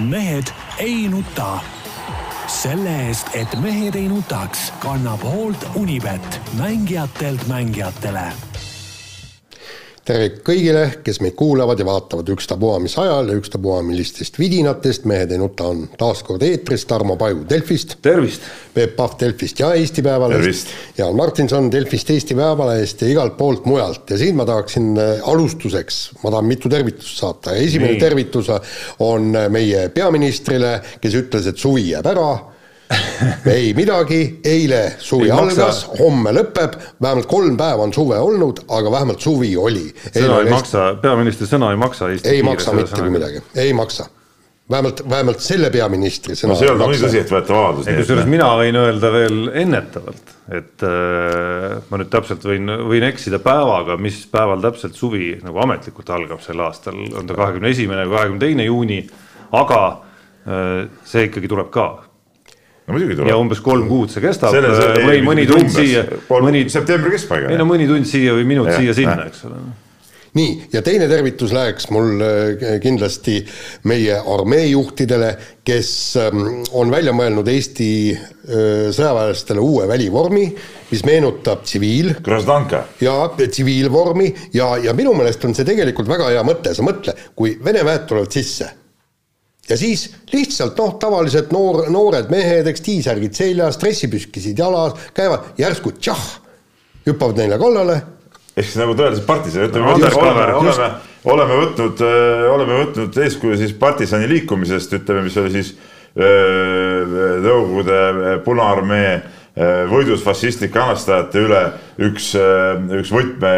mehed ei nuta. selle eest, et mehed ei nutaks, kannab hoolt Unibet, mängijatelt mängijatele tere kõigile, kes meid kuulavad ja vaatavad ükstapuha mis ajal ja ükstapuha millistest vidinatest, Mehed ei nuta on taas kord eetris, Tarmo Paju Delfist. tervist! Peep Pahv Delfist ja Eesti Päevalehest. Jaan Martinson Delfist, Eesti Päevalehest ja igalt poolt mujalt ja siin ma tahaksin äh, alustuseks, ma tahan mitu tervitust saata ja esimene Nii. tervitus on meie peaministrile, kes ütles, et suvi jääb ära ei midagi, eile suvi ei algas, homme lõpeb, vähemalt kolm päeva on suve olnud, aga vähemalt suvi oli. sõna ei maksa, peaministri sõna ei maksa Eesti ei maksa mitte kui midagi, ei maksa. Vähemalt, vähemalt selle peaministri sõna no see ei olnud nii tõsiseltvõetav avaldus. kusjuures mina võin öelda veel ennetavalt, et äh, ma nüüd täpselt võin, võin eksida päevaga, mis päeval täpselt suvi nagu ametlikult algab sel aastal, on ta kahekümne esimene või kahekümne teine juuni, aga äh, see ikkagi tuleb ka no muidugi tuleb. ja umbes kolm kuud see kestab Selle, see, või mõni tund umbes, siia. mõni septembri keskpaiga. ei no mõni tund siia või minut siia-sinna, eks ole nii, ja teine tervitus läheks mul äh, kindlasti meie armeejuhtidele, kes ähm, on välja mõelnud Eesti äh, sõjaväelastele uue välivormi, mis meenutab tsiviil. ja tsiviilvormi ja, ja minu meelest on see tegelikult väga hea mõte, sa mõtle, kui Vene väed tulevad sisse ja siis lihtsalt noh, tavalised noor, noored mehed, eks T-särgid seljas, dressipüskisid jalas, käivad järsku tšah, hüppavad neile kallale. ehk siis nagu tõeliselt partisan, ütleme no,, oleme, oleme, oleme võtnud, äh, oleme võtnud eeskuju siis partisani liikumisest, ütleme, mis oli siis äh, Nõukogude Punaarmee äh, võidus fašistlike anastajate üle üks, üks võtme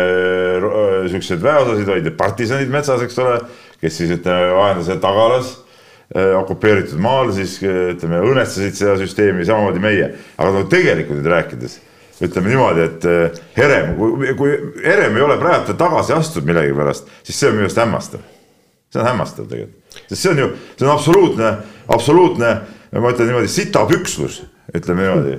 siukseid väeosasid olid partisanid metsas, eks ole, kes siis ütleme vaenlase tagalas okupeeritud maal, siis äh, ütleme, õõnestasid seda süsteemi, samamoodi meie. aga no tegelikult nüüd rääkides, ütleme niimoodi, et äh, Herem, kui, kui Herem ei ole praegu tagasi astunud millegipärast, siis see on minu arust hämmastav. see on hämmastav tegelikult, sest see on ju, see on absoluutne, absoluutne, ma ütlen niimoodi, sitapükslus, ütleme niimoodi.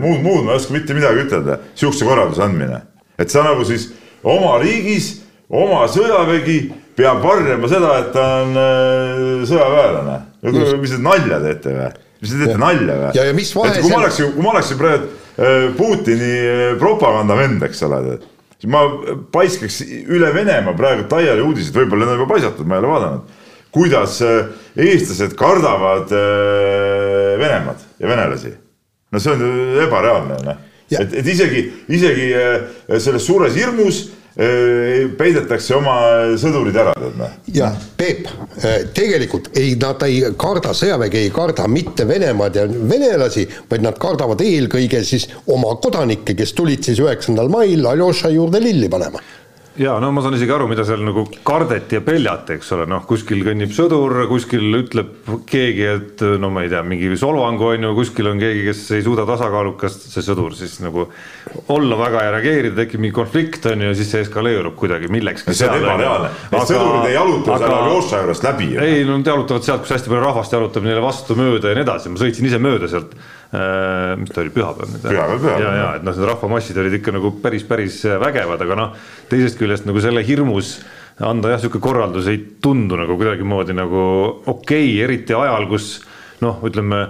muud, muud ma ei oska mitte midagi ütelda, sihukese korralduse andmine, et sa nagu siis oma riigis, oma sõjavägi peab varjama seda, et ta on äh, sõjaväelane. mis te nalja teete või? mis te teete nalja või? ja, ja mis vahe kui ma oleksin, kui ma oleksin praegu äh, Putini äh, propagandavend, eks ole, siis ma paiskaks üle Venemaa praegu laiali uudiseid, võib-olla need on juba paisatud, ma ei ole vaadanud. kuidas eestlased kardavad Venemaad ja venelasi. no see on ebareaalne, noh. et, et isegi, isegi selles suures hirmus peidetakse oma sõdurid ära, tead noh. ja Peep, tegelikult ei, nad ei karda, sõjavägi ei karda mitte Venemaad ja venelasi, vaid nad kardavad eelkõige siis oma kodanikke, kes tulid siis üheksandal mail Aljoša juurde lilli panema ja no ma saan isegi aru, mida seal nagu kardeti ja peljati, eks ole, noh, kuskil kõnnib sõdur, kuskil ütleb keegi, et no ma ei tea, mingi solvangu on ju, kuskil on keegi, kes ei suuda tasakaalukast, see sõdur siis nagu olla väga ja reageerida, tekib mingi konflikt on ju, siis see eskaleerub kuidagi millekski. see on ebareaalne, need sõdurid ei jaluta seal Aljoša juurest läbi. ei, no nad jalutavad sealt, kus hästi palju rahvast jalutab neile vastu mööda ja nii edasi, ma sõitsin ise mööda sealt mis ta oli, pühapäev nüüd? pühapäev, pühapäev. ja, ja et noh, need rahvamassid olid ikka nagu päris, päris vägevad, aga noh, teisest küljest nagu selle hirmus anda jah, sihuke korraldus ei tundu nagu kuidagimoodi nagu okei okay,, eriti ajal, kus noh, ütleme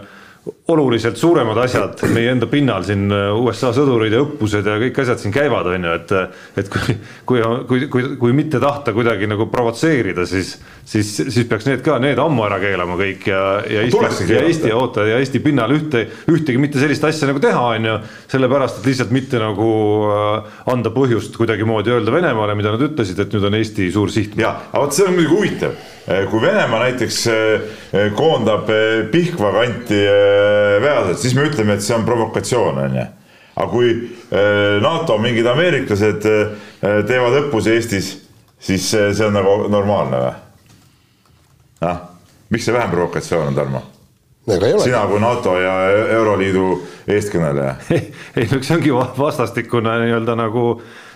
oluliselt suuremad asjad meie enda pinnal siin äh, USA sõdurid ja õppused ja kõik asjad siin käivad, on ju, et et kui, kui, kui, kui, kui mitte tahta kuidagi nagu provotseerida, siis siis, siis peaks need ka, need ammu ära keelama kõik ja, ja Eesti, ja Eesti, oota, ja Eesti pinnal ühte, ühtegi mitte sellist asja nagu teha, on ju, sellepärast, et lihtsalt mitte nagu äh, anda põhjust kuidagimoodi öelda Venemaale, mida nad ütlesid, et nüüd on Eesti suur siht. ja, aga vot see on muidugi huvitav, äh, kui Venemaa näiteks äh, koondab Pihkva kanti väeosad, siis me ütleme, et see on provokatsioon, on ju aga kui NATO mingid ameeriklased teevad õppusi Eestis, siis see on nagu normaalne või? ah, miks see vähem provokatsioon on, Tarmo? sina kui NATO ja Euroliidu eestkõneleja ei no see ongi vastastikune nii-öelda nagu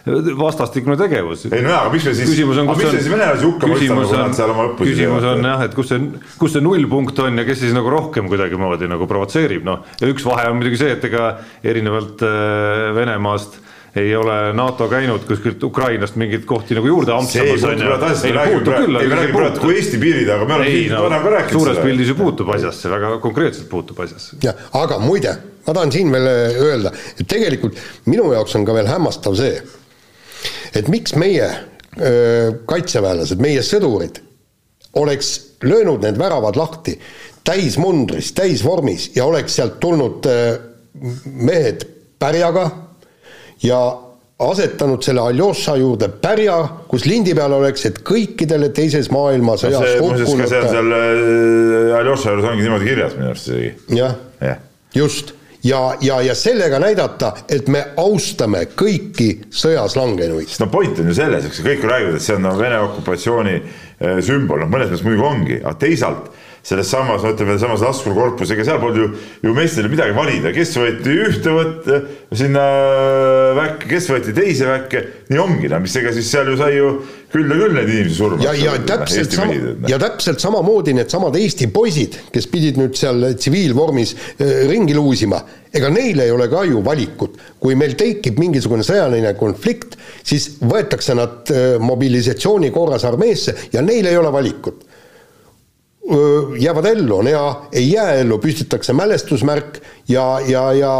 vastastikune tegevus. ei no jaa, aga miks me siis, aga miks me siis venelasi hukka mõistame, kui nad seal oma õppusi küsimus on jah, et kus see, kus see nullpunkt on ja kes siis nagu rohkem kuidagimoodi nagu provotseerib, noh. ja üks vahe on muidugi see, et ega erinevalt äh, Venemaast ei ole NATO käinud kuskilt Ukrainast mingeid kohti nagu juurde ampsamas. räägime praegu kui Eesti piirid, aga me oleme no varem ka rääkinud suures pildis ju puutub asjasse, väga konkreetselt puutub asjasse. jah, aga muide, ma tahan siin veel öelda, et tegelikult minu jaoks on ka veel hämmastav see, et miks meie öö, kaitseväelased, meie sõdurid oleks löönud need väravad lahti täismundris, täisvormis ja oleks sealt tulnud öö, mehed pärjaga ja asetanud selle Aljoša juurde pärja, kus lindi peal oleks, et kõikidele teises maailmasõjas see muuseas ka seal, seal Aljoša juures ongi niimoodi kirjas minu arust isegi. jah. Jah, just, ja, ja, ja sellega näidata, et me austame kõiki sõjas langenuid. no point on ju selles, eks ju, kõik räägivad, et see on no, Vene okupatsiooni äh, sümbol, noh mõnes mõttes muidugi ongi, aga teisalt selles samas, no ütleme samas laskurkorpusega, seal polnud ju, ju meestel midagi valida, kes võeti ühte võtta sinna väkke, kes võeti teise väkke, nii ongi, no mis ega siis seal ju sai ju küll ja küll neid inimesi surma. ja, ja täpselt sama, ja täpselt samamoodi needsamad Eesti poisid, kes pidid nüüd seal tsiviilvormis äh, ringi luusima, ega neil ei ole ka ju valikut. kui meil tekib mingisugune sõjaline konflikt, siis võetakse nad äh, mobilisatsiooni korras armeesse ja neil ei ole valikut jäävad ellu, on hea, ei jää ellu, püstitatakse mälestusmärk ja, ja, ja,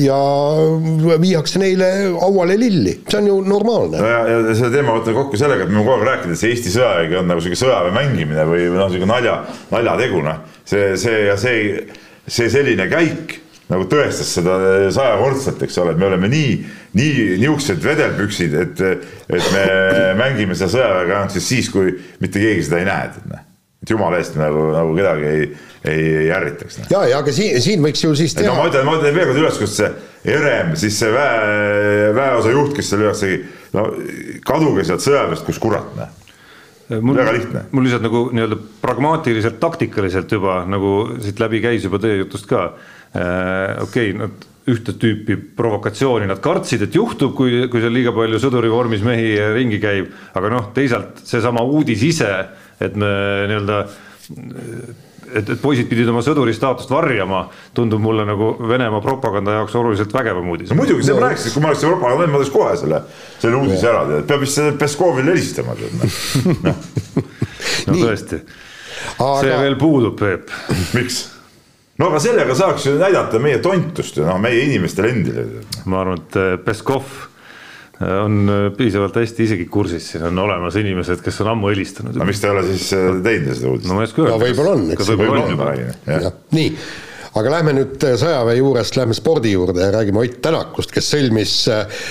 ja viiakse neile hauale lilli, see on ju normaalne no. ja, ja selle teema võtan kokku sellega, et me kogu aeg rääkinud, et see Eesti sõjavägi on nagu sihuke sõjaväe mängimine või noh, sihuke nalja, naljategu, noh. see, see ja see, see selline käik nagu tõestas seda sajakordselt, eks ole, et me oleme nii, nii niisugused vedelpüksid, et, et me mängime seda sõjaväega ainult siis siis, kui mitte keegi seda ei näe, et noh. Et jumala eest nagu, nagu kedagi ei, ei, ei ärritaks noh.. ja, ja aga siin, siin võiks ju siis et no teha ma ütlen, ma ütlen veel kord üles, kus see Herem, siis see väe, väeosa juht, kes seal üles tegi, no kaduge sealt sõjaväest, kus kurat, noh. mul Väga lihtne. mul lihtsalt nagu nii-öelda pragmaatiliselt, taktikaliselt juba nagu siit läbi käis juba teie jutust ka äh,. okei okay,, nad ühte tüüpi provokatsiooni nad kartsid, et juhtub, kui, kui seal liiga palju sõdurivormis mehi ringi käib, aga noh, teisalt seesama uudis ise, et me nii-öelda et, et poisid pidid oma sõduri staatust varjama, tundub mulle nagu Venemaa propaganda jaoks oluliselt vägevam uudis no. muidugi, see ma rääkisin, kui ma oleks propaganda, ma teeks kohe selle, selle uudise ära tead, peab vist selle Peskovile helistama tead noh. no tõesti, see veel puudub, Peep. miks? no aga sellega saaks ju näidata meie tontust ja noh, meie inimestele endile. ma arvan, et Peskov on eh, piisavalt hästi isegi kursis, siin on olemas inimesed, kes on ammu helistanud no. miks ta ei ole siis äh, teinud seda uudist no ma ei oska öelda. No võib-olla on, eks. võib-olla on, räägin, jah. nii, aga lähme nüüd sõjaväe juurest, lähme spordi juurde ja räägime Ott Tänakust, kes sõlmis äh,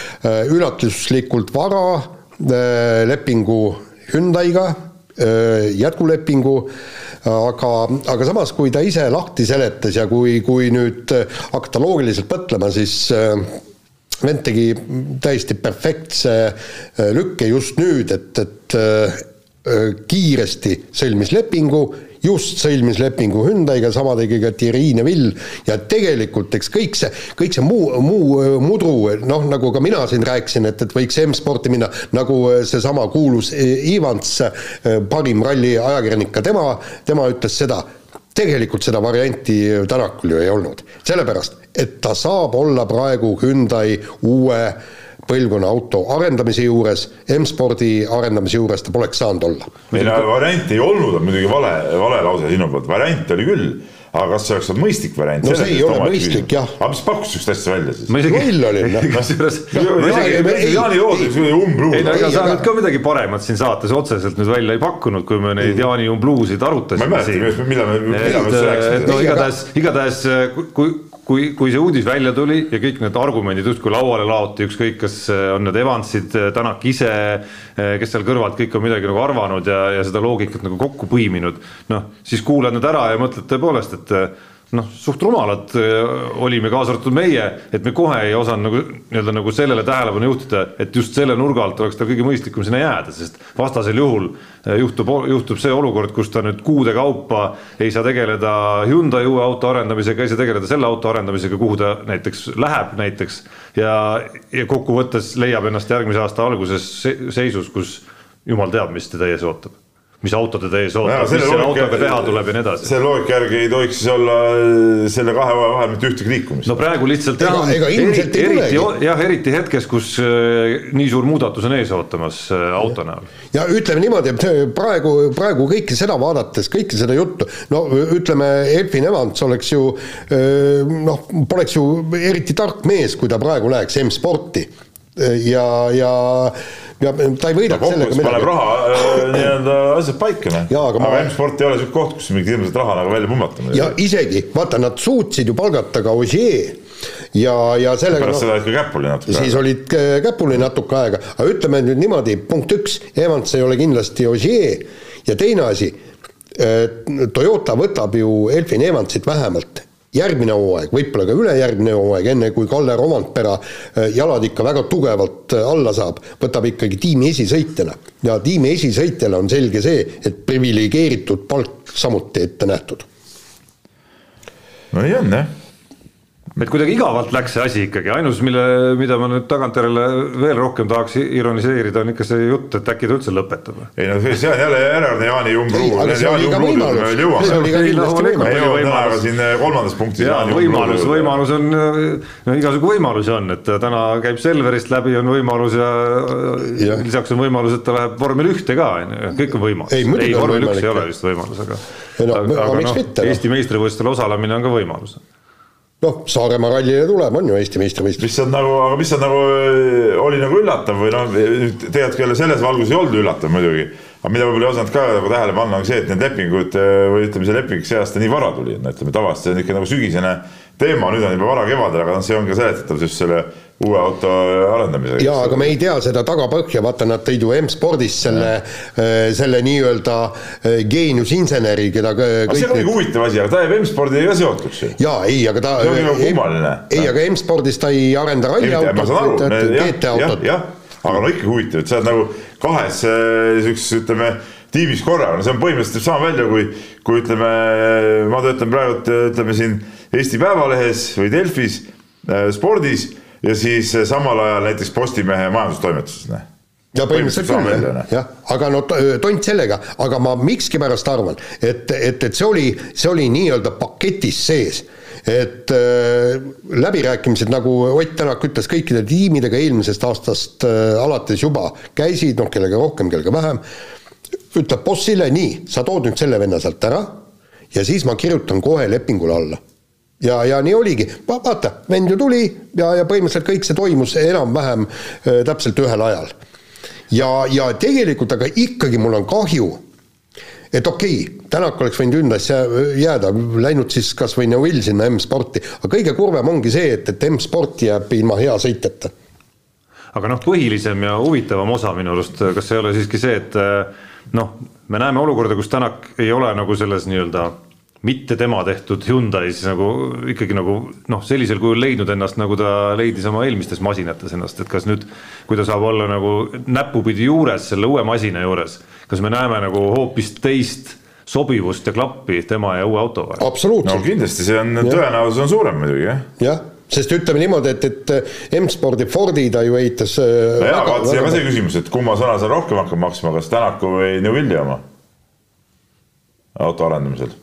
üllatuslikult vara äh, lepingu Hyundai'ga, jätkulepingu, aga, aga samas, kui ta ise lahti seletas ja kui, kui nüüd hakata loogiliselt mõtlema, siis äh, vend tegi täiesti perfektse äh, lükke just nüüd, et, et äh, kiiresti sõlmis lepingu, just sõlmis lepingu Hyundai'ga, sama tegi ka Thierry Neville ja tegelikult eks kõik see, kõik see muu, muu äh, mudru, noh nagu ka mina siin rääkisin, et, et võiks M-sporti minna, nagu äh, seesama kuulus äh, Evans, parim ralli ajakirjanik, ka tema, tema ütles seda, tegelikult seda varianti Tänakul ju ei olnud, sellepärast et ta saab olla praegu Hyundai uue põlvkonna auto arendamise juures, M-spordi arendamise juures ta poleks saanud olla. ei no variant ei olnud, on muidugi vale, vale lause sinu poolt, variant oli küll, aga kas see oleks olnud mõistlik variant? No see ei ole mõistlik, jah. aga mis pakkus sihukest asja välja siis? ma. Loll oli, noh. kusjuures. Jaani Lood oli umbluus ei no ega Ei, sa nüüd ka midagi paremat siin saates otseselt nüüd välja ei pakkunud, kui me neid Jaani umbluusid ma arutasime ei mäleta, millal me, millal me et, üldse et no rääkisime. igatahes, igatahes kui, kui, kui see uudis välja tuli ja kõik need argumendid justkui lauale laoti, ükskõik, kas on need Evansid, Tänak ise, kes seal kõrvalt kõik on midagi nagu arvanud ja, ja seda loogikat nagu kokku põiminud, noh, siis kuulad need ära ja mõtled tõepoolest, et noh, suht rumalad öö, olime, kaasa arvatud meie, et me kohe ei osanud nagu nii-öelda nagu sellele tähelepanu juhtida, et just selle nurga alt oleks tal kõige mõistlikum sinna jääda, sest vastasel juhul öö, juhtub, juhtub see olukord, kus ta nüüd kuude kaupa ei saa tegeleda Hyundai uue auto arendamisega, ei saa tegeleda selle auto arendamisega, kuhu ta näiteks läheb näiteks ja, ja kokkuvõttes leiab ennast järgmise aasta alguses se- seisus, kus jumal teab, mis teda ees ootab mis auto teda ees ootab, mis selle autoga teha tuleb ja nii edasi. selle loogika järgi ei tohiks siis olla äh, selle kahe vahel mitte ühtegi liikumist. no praegu lihtsalt jah, eriti, eriti, jah, eriti hetkes, kus äh, nii suur muudatus on ees ootamas äh, auto näol. ja ütleme niimoodi, et praegu, praegu kõike seda vaadates, kõike seda juttu, no ütleme, Elfin Evans oleks ju noh, poleks ju eriti tark mees, kui ta praegu läheks M-sporti ja, ja ja ta ei võidaks sellega midagi. paneb raha äh, nii-öelda asjad paika, noh. aga, ma... aga M-sport ei ole siuke koht, kus mingit hirmsat raha nagu välja pummata. ja isegi, vaata, nad suutsid ju palgata ka Ogier ja, ja sellega pärast no, seda olid ka käpuli natuke siis aega. olid käpuli natuke aega, aga ütleme nüüd niimoodi, punkt üks, Evans ei ole kindlasti Ogier ja teine asi, Toyota võtab ju Elfin Evansit vähemalt järgmine hooaeg, võib-olla ka ülejärgmine hooaeg, enne kui Kalle Romantpera äh, jalad ikka väga tugevalt äh, alla saab, võtab ikkagi tiimi esisõitjana. ja tiimi esisõitjale on selge see, et priviligeeritud palk samuti ette nähtud. no nii on jah et kuidagi igavalt läks see asi ikkagi, ainus, mille, mida ma nüüd tagantjärele veel rohkem tahaks ironiseerida, on ikka see jutt, et äkki ta üldse lõpetab. ei no see on jälle järjekordne Jaani võimalus. täna siin kolmandas punktis. võimalus, võimalus on, no igasugu võimalusi on, et täna käib Selverist läbi, on võimalus ja, ja. lisaks on võimalus, et ta läheb vormel ühte ka, on ju, kõik on võimalus. ei, ei, vormel üks ei ole vist võimalus, aga. aga, aga noh, Eesti meistrivõistlustel osalemine on ka võimalus noh, Saaremaa rallile tuleb, on ju Eesti meistrivõistlus. mis on nagu, aga mis on nagu, oli nagu üllatav või noh, tegelikult jälle selles valguses ei olnud üllatav muidugi. aga mida võib-olla ei osanud ka nagu tähele panna, on see, et need lepingud või ütleme, see leping see aasta nii vara tuli, no ütleme tavaliselt see on ikka nagu sügisene teema, nüüd on juba vara kevadel, aga noh, see on ka seletatav just selle uue auto arendamisega. jaa, aga me ei tea seda tagapõhja, vaata nad tõid ju M-spordis selle, äh, selle nii-öelda äh, geeniusinseneri, keda aga see on nüüd... huvitav asi, aga ta jääb M-spordiga ka seotuks ju. jaa, ei, aga ta see on nagu kummaline. ei, aga M-spordis ta ei arenda ralliautot, GT-autot. jah, aga no ikka huvitav, et sa oled nagu kahes niisuguses, äh, ütleme, tiimis korraga, no see on põhimõtteliselt sama välja, kui, kui ütleme, ma töötan praegu, ütleme siin Eesti Päevalehes või Delfis spordis ja siis eh, samal ajal näiteks Postimehe majandustoimetuses, noh ja põhimõtteliselt küll jah, aga no tont sellega, aga ma mikskipärast arvan, et, et, et see oli, see oli nii-öelda paketis sees. Et äh, läbirääkimised, nagu Ott Tänak ütles, kõikide tiimidega eelmisest aastast äh, alates juba käisid, noh, kellega rohkem, kellega vähem, ütleb bossile, nii, sa tood nüüd selle venna sealt ära ja siis ma kirjutan kohe lepingule alla ja, ja nii oligi, vaata, vend ju tuli ja, ja põhimõtteliselt kõik see toimus enam-vähem äh, täpselt ühel ajal. ja, ja tegelikult aga ikkagi mul on kahju, et okei okay,, Tänak oleks võinud Hyundai'sse jääda, läinud siis kas või Neuvill sinna M-sporti, aga kõige kurvem ongi see, et, et M-sport jääb ilma hea sõitjata. aga noh, põhilisem ja huvitavam osa minu arust, kas ei ole siiski see, et noh, me näeme olukorda, kus Tänak ei ole nagu selles nii-öelda mitte tema tehtud Hyundai's nagu ikkagi nagu noh, sellisel kujul leidnud ennast, nagu ta leidis oma eelmistes masinates ennast, et kas nüüd, kui ta saab olla nagu näpupidi juures selle uue masina juures, kas me näeme nagu hoopis teist sobivust ja klappi tema ja uue auto vahel? absoluutselt. no kindlasti see on, tõenäosus on suurem muidugi jah. jah sest ütleme niimoodi, et, et M-spordi Fordi ta ju ehitas. Äh, no jaa, vaata see on ka see küsimus, et kumma sõna seal rohkem hakkab maksma, kas Tänaku või Neuvilli oma auto arendamisel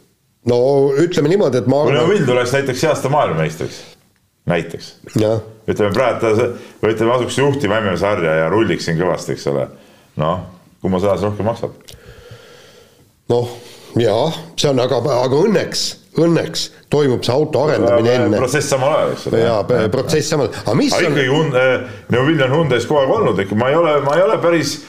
no ütleme niimoodi, et ma kui Neuvill tuleks näiteks see aasta maailmameistriks, näiteks. ütleme praegu ta, või ütleme, asuks juhtima MM-sarja ja rulliks siin kõvasti, eks ole. noh, kumma sõna see rohkem maksab? noh, jaa, see on aga, aga õnneks, õnneks toimub see auto arendamine enne. protsess samal ajal, eks ole. jaa, protsess samal, aga mis aga on. ikkagi äh, Neuvill on Hyundai's kogu aeg olnud, ikka ma ei ole, ma ei ole päris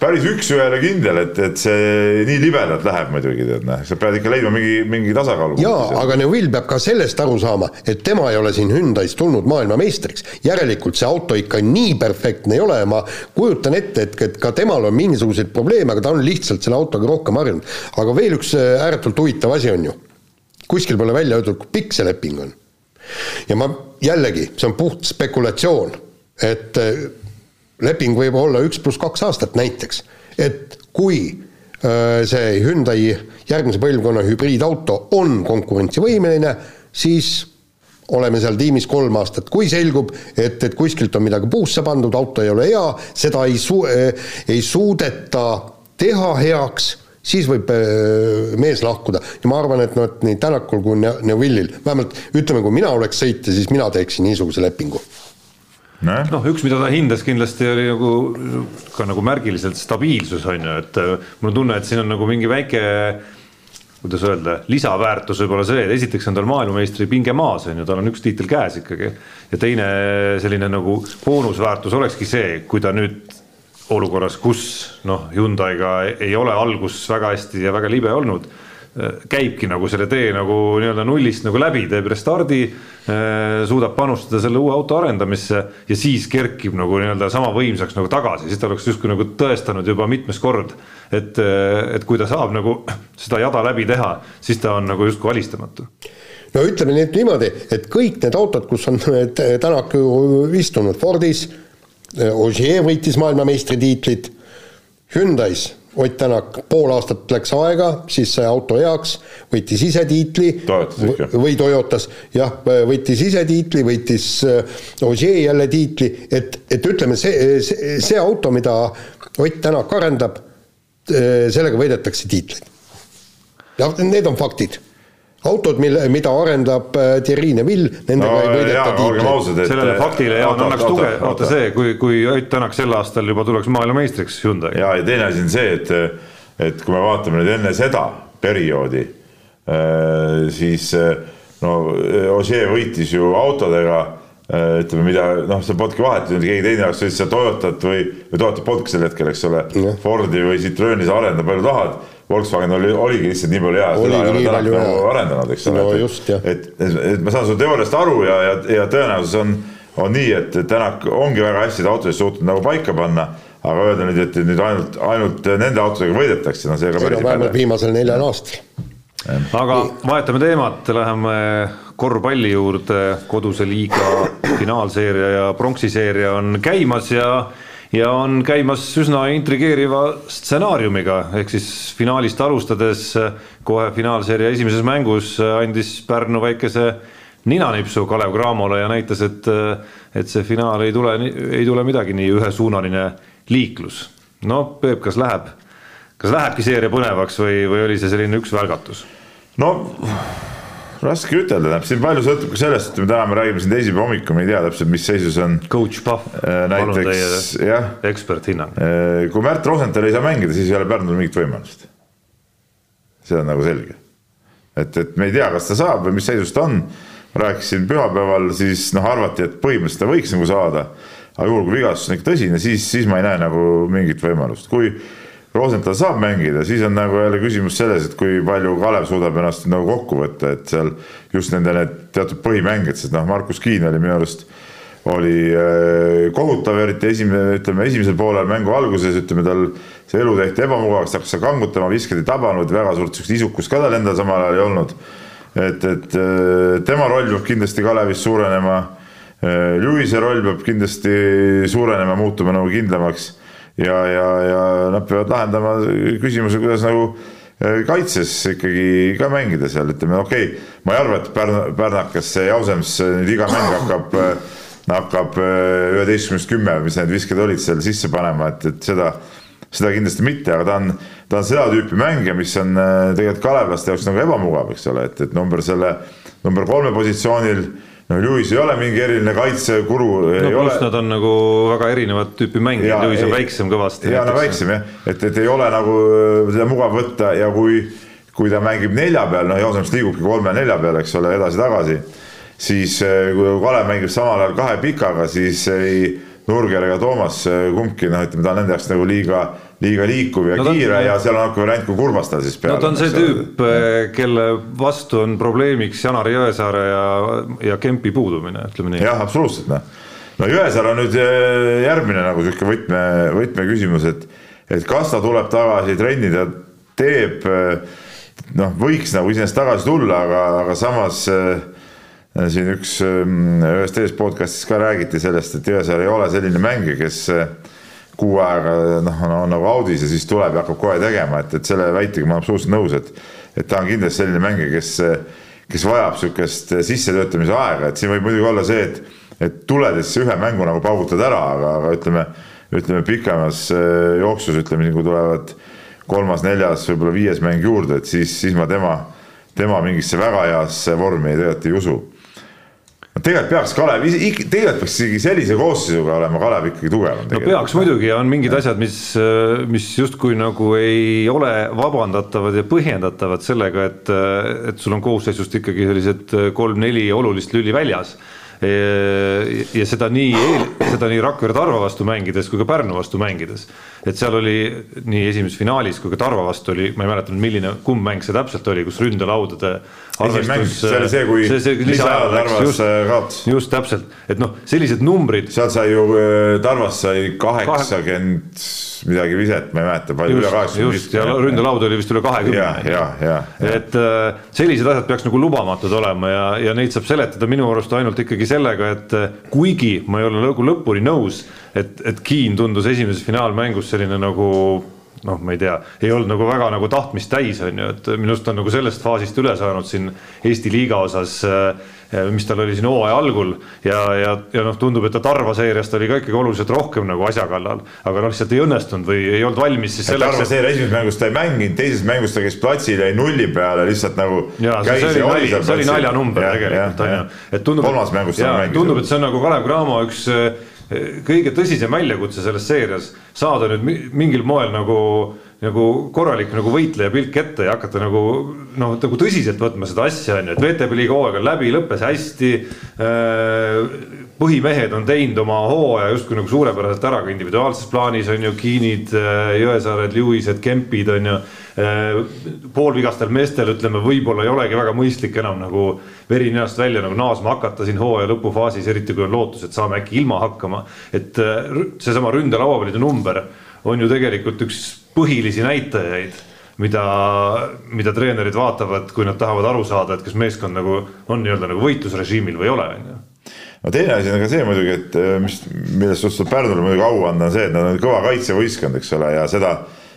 päris üks-ühele kindel, et, et see nii libedalt läheb muidugi, tead noh, sa pead ikka leidma mingi, mingi tasakaalu. jaa, aga Neville peab ka sellest aru saama, et tema ei ole siin Hyundai's tulnud maailmameistriks. järelikult see auto ikka nii perfektne ei ole ja ma kujutan ette, et, et ka temal on mingisuguseid probleeme, aga ta on lihtsalt selle autoga rohkem harjunud. aga veel üks äh, ääretult huvitav asi on ju, kuskil pole välja öeldud, kui pikk see leping on. ja ma jällegi, see on puht spekulatsioon, et äh, leping võib olla üks pluss kaks aastat näiteks, et kui äh, see Hyundai järgmise põlvkonna hübriidauto on konkurentsivõimeline, siis oleme seal tiimis kolm aastat, kui selgub, et, et kuskilt on midagi puusse pandud, auto ei ole hea, seda ei su-, äh, ei suudeta teha heaks, siis võib äh, mees lahkuda. Ja ma arvan, et noh, et nii Tänakul kui Neville'il, vähemalt ütleme, kui mina oleks sõitja, siis mina teeksin niisuguse lepingu. Noh, üks, mida ta hindas kindlasti oli nagu ka nagu märgiliselt stabiilsus on ju, et äh, mul on tunne, et siin on nagu mingi väike kuidas öelda, lisaväärtus võib-olla see, et esiteks on tal maailmameistri pinge maas, on ju, tal on üks tiitel käes ikkagi. ja teine selline nagu boonusväärtus olekski see, kui ta nüüd olukorras, kus noh, Hyundai'ga ei ole algus väga hästi ja väga libe olnud käibki nagu selle tee nagu nii-öelda nullist nagu läbi, teeb restardi, äh, suudab panustada selle uue auto arendamisse ja siis kerkib nagu nii-öelda sama võimsaks nagu tagasi, siis ta oleks justkui nagu tõestanud juba mitmes kord, et, äh, et kui ta saab nagu seda jada läbi teha, siis ta on nagu justkui alistamatu. No ütleme nüüd niimoodi, et kõik need autod, kus on Tänak ju istunud, Fordis, Ogier võitis maailmameistritiitlit, Hyundai's Ott Tänak, pool aastat läks aega, siis sai auto heaks, võitis ise tiitli. või Toyotas, jah, võitis ise tiitli, võitis äh, Ogier jälle tiitli, et, et ütleme, see, see, see auto, mida Ott Tänak arendab, äh, sellega võidetakse tiitleid. jah, need on faktid autod, mille, mida arendab äh, Thierry Neville, nendega no, ei võideta tiitleid. sellele faktile Jaan annaks tuge, vaata see, kui, kui Ott Tänak sel aastal juba tuleks maailmameistriks Hyundai. ja, ja teine asi on see, et, et kui me vaatame nüüd enne seda perioodi, äh, siis äh, no Ossier võitis ju autodega ütleme, mida noh, seal polnudki vahet, keegi teine oleks sõitnud seda Toyotat või, või Toyota polnudki sel hetkel, eks ole, Fordi või Citroeni sa arenda palju tahad Volkswagen oli, oligi lihtsalt nii palju hea, seda ei ole täna nagu arendanud, eks ole no,. et, et, et, et ma saan su teooriast aru ja, ja, ja tõenäosus on, on nii, et Tänak ongi väga hästi seda autosid suutnud nagu paika panna aga öelda nüüd, et nüüd ainult, ainult nende autodega võidetakse, no see ka päris ei päde. viimasel neljal aastal. aga vahetame teemat, läheme korvpalli juurde, koduse liiga finaalseeria ja pronksiseeria on käimas ja ja on käimas üsna intrigeeriva stsenaariumiga, ehk siis finaalist alustades kohe finaalseeria esimeses mängus andis Pärnu väikese ninanipsu Kalev Cramole ja näitas, et, et see finaal ei tule, ei tule midagi nii ühesuunaline liiklus. no Peep, kas läheb, kas lähebki seeria põnevaks või, või oli see selline üks välgatus? no raske ütelda, tähendab siin palju sõltub ka sellest, et me täna me räägime siin teisipäeva hommikul, me ei tea täpselt, mis seisus on. Coach Pahv, äh, palun teie eksperthinnang. Äh, kui Märt Rosenthal ei saa mängida, siis ei ole Pärnul mingit võimalust. see on nagu selge. et, et me ei tea, kas ta saab või mis seisus ta on. rääkisin pühapäeval, siis noh, arvati, et põhimõtteliselt ta võiks nagu saada. aga juhul, kui vigastus on ikka tõsine, siis, siis ma ei näe nagu mingit võimalust, kui Rosenthal saab mängida, siis on nagu jälle küsimus selles, et kui palju Kalev suudab ennast nagu kokku võtta, et seal just nende need teatud põhimängijad, sest noh, Markus Kiin oli minu arust oli äh, kohutav, eriti esimene, ütleme esimesel poolel mängu alguses, ütleme tal see elu tehti ebamugavaks, hakkas seal kangutama, viskad ei tabanud, väga suurt sihukest isukust ka tal endal samal ajal ei olnud. et, et äh, tema roll peab kindlasti Kalevis suurenema. Äh, Luise roll peab kindlasti suurenema, muutuma nagu kindlamaks ja, ja, ja nad peavad lahendama küsimuse, kuidas nagu eh, kaitses ikkagi ka mängida seal, ütleme okei okay,, ma ei arva, et Pärn-, Pärnakas, see Jausems nüüd iga mäng hakkab, eh, hakkab üheteistkümnest kümme, mis need visked olid seal sisse panema, et, et seda, seda kindlasti mitte, aga ta on, ta on seda tüüpi mängija, mis on tegelikult kalevlaste jaoks nagu ebamugav, eks ole, et, et number selle, number kolme positsioonil no Lewis ei ole mingi eriline kaitsekuru. no pluss nad on nagu väga erinevat tüüpi mängijad, Lewis on väiksem kõvasti. ja no väiksem jah, et, et ei ole nagu äh, seda mugav võtta ja kui, kui ta mängib nelja peal, noh Jooseps liigubki kolme-nelja peal, eks ole, edasi-tagasi. siis äh, kui Kalev mängib samal ajal kahe pikaga, siis ei Nurger ega Toomas äh, kumbki noh, ütleme ta on nende jaoks nagu liiga liiga liikuv ja no, kiire on, ja seal on ka variant, kui Kurvastal siis peale. no ta on see tüüp, eh, kelle vastu on probleemiks Janari Jõesaare ja, ja Kempi puudumine, ütleme nii. jah, absoluutselt noh. no Jõesaar on nüüd eh, järgmine nagu sihuke võtme, võtmeküsimus, et, et kas ta tuleb tagasi, trenni ta teeb. Eh, noh, võiks nagu iseenesest tagasi tulla, aga, aga samas siin üks ühes teises podcast'is ka räägiti sellest, et Jõesaar ei ole selline mängija, kes kuu aega noh, on, nagu audis ja siis tuleb ja hakkab kohe tegema, et, et selle väitega ma olen absoluutselt nõus, et, et ta on kindlasti selline mängija, kes, kes vajab sihukest sissetöötamise aega, et siin võib muidugi olla see, et, et tuledes ühe mängu nagu paugutad ära, aga, aga ütleme, ütleme pikemas äh, jooksus, ütleme, kui tulevad kolmas-neljas, võib-olla viies mäng juurde, et siis, siis ma tema, tema mingisse väga heasse vormi tegelikult ei usu tegelikult peaks Kalev, tegelikult peaks isegi sellise koosseisuga olema Kalev ikkagi tugevam. no peaks muidugi, on mingid asjad, mis, mis justkui nagu ei ole vabandatavad ja põhjendatavad sellega, et, et sul on koosseisust ikkagi sellised kolm-neli olulist lüli väljas ja seda nii, seda nii Rakvere Tarva vastu mängides kui ka Pärnu vastu mängides. et seal oli nii esimeses finaalis kui ka Tarva vastu oli, ma ei mäleta nüüd, milline, kumb mäng see täpselt oli, kus ründelaudade arvestus. see oli see, kui lisaajal Tarvas äh, kaotas. just täpselt, et noh, sellised numbrid. seal sai ju, äh, Tarvas sai kaheksakümmend 80 midagi viset, ma ei mäleta, palju üle kaheksakümmend. just ja ründelaud oli vist üle kahekümne. ja, ja, ja, ja.. et äh, sellised asjad peaks nagu lubamatud olema ja, ja neid saab seletada minu arust ainult ikkagi sellega, et äh, kuigi ma ei ole nagu lõpuni nõus, et, et Keen tundus esimeses finaalmängus selline nagu noh, ma ei tea, ei olnud nagu väga nagu tahtmist täis, on ju, et minu arust on nagu sellest faasist üle saanud siin Eesti liiga osas äh, mis tal oli siin hooaja algul ja, ja, ja noh, tundub, et ta Tarva seeriast oli ka ikkagi oluliselt rohkem nagu asja kallal, aga noh, lihtsalt ei õnnestunud või ei olnud valmis siis selleks. Tarva seeria esimeses mängus ta ei mänginud, teises mängus ta käis platsil, jäi nulli peale lihtsalt nagu. see, see oli, oli naljanumber tegelikult on ju, et tundub. kolmas mängus ta mängis. tundub, et see on nagu Kalev Cramo üks eh, kõige tõsisem väljakutse selles seerias, saada nüüd mingil moel nagu nagu korralik nagu võitleja pilk ette ja hakata nagu noh, nagu tõsiselt võtma seda asja on ju, et VTB liiga hooaeg on läbi, lõppes hästi. Äh, põhimehed on teinud oma hooaja justkui nagu suurepäraselt ära ka individuaalses plaanis on ju, Kiinid, äh, Jõesaared, Lewised, Kempid on ju. Äh, poolvigastel meestel ütleme, võib-olla ei olegi väga mõistlik enam nagu veri ninast välja nagu naasma hakata siin hooaja lõpufaasis, eriti kui on lootus, et saame äkki ilma hakkama. et seesama ründelauapallide number on ju tegelikult üks põhilisi näitajaid, mida, mida treenerid vaatavad, kui nad tahavad aru saada, et kas meeskond nagu on nii-öelda nagu võitlusrežiimil või ei ole, on ju no teine asi on ka see muidugi, et äh, mis, millest suhteliselt tuleb Pärnule muidugi au anda, on see, et nad on kõva kaitsevõistkond, eks ole, ja seda,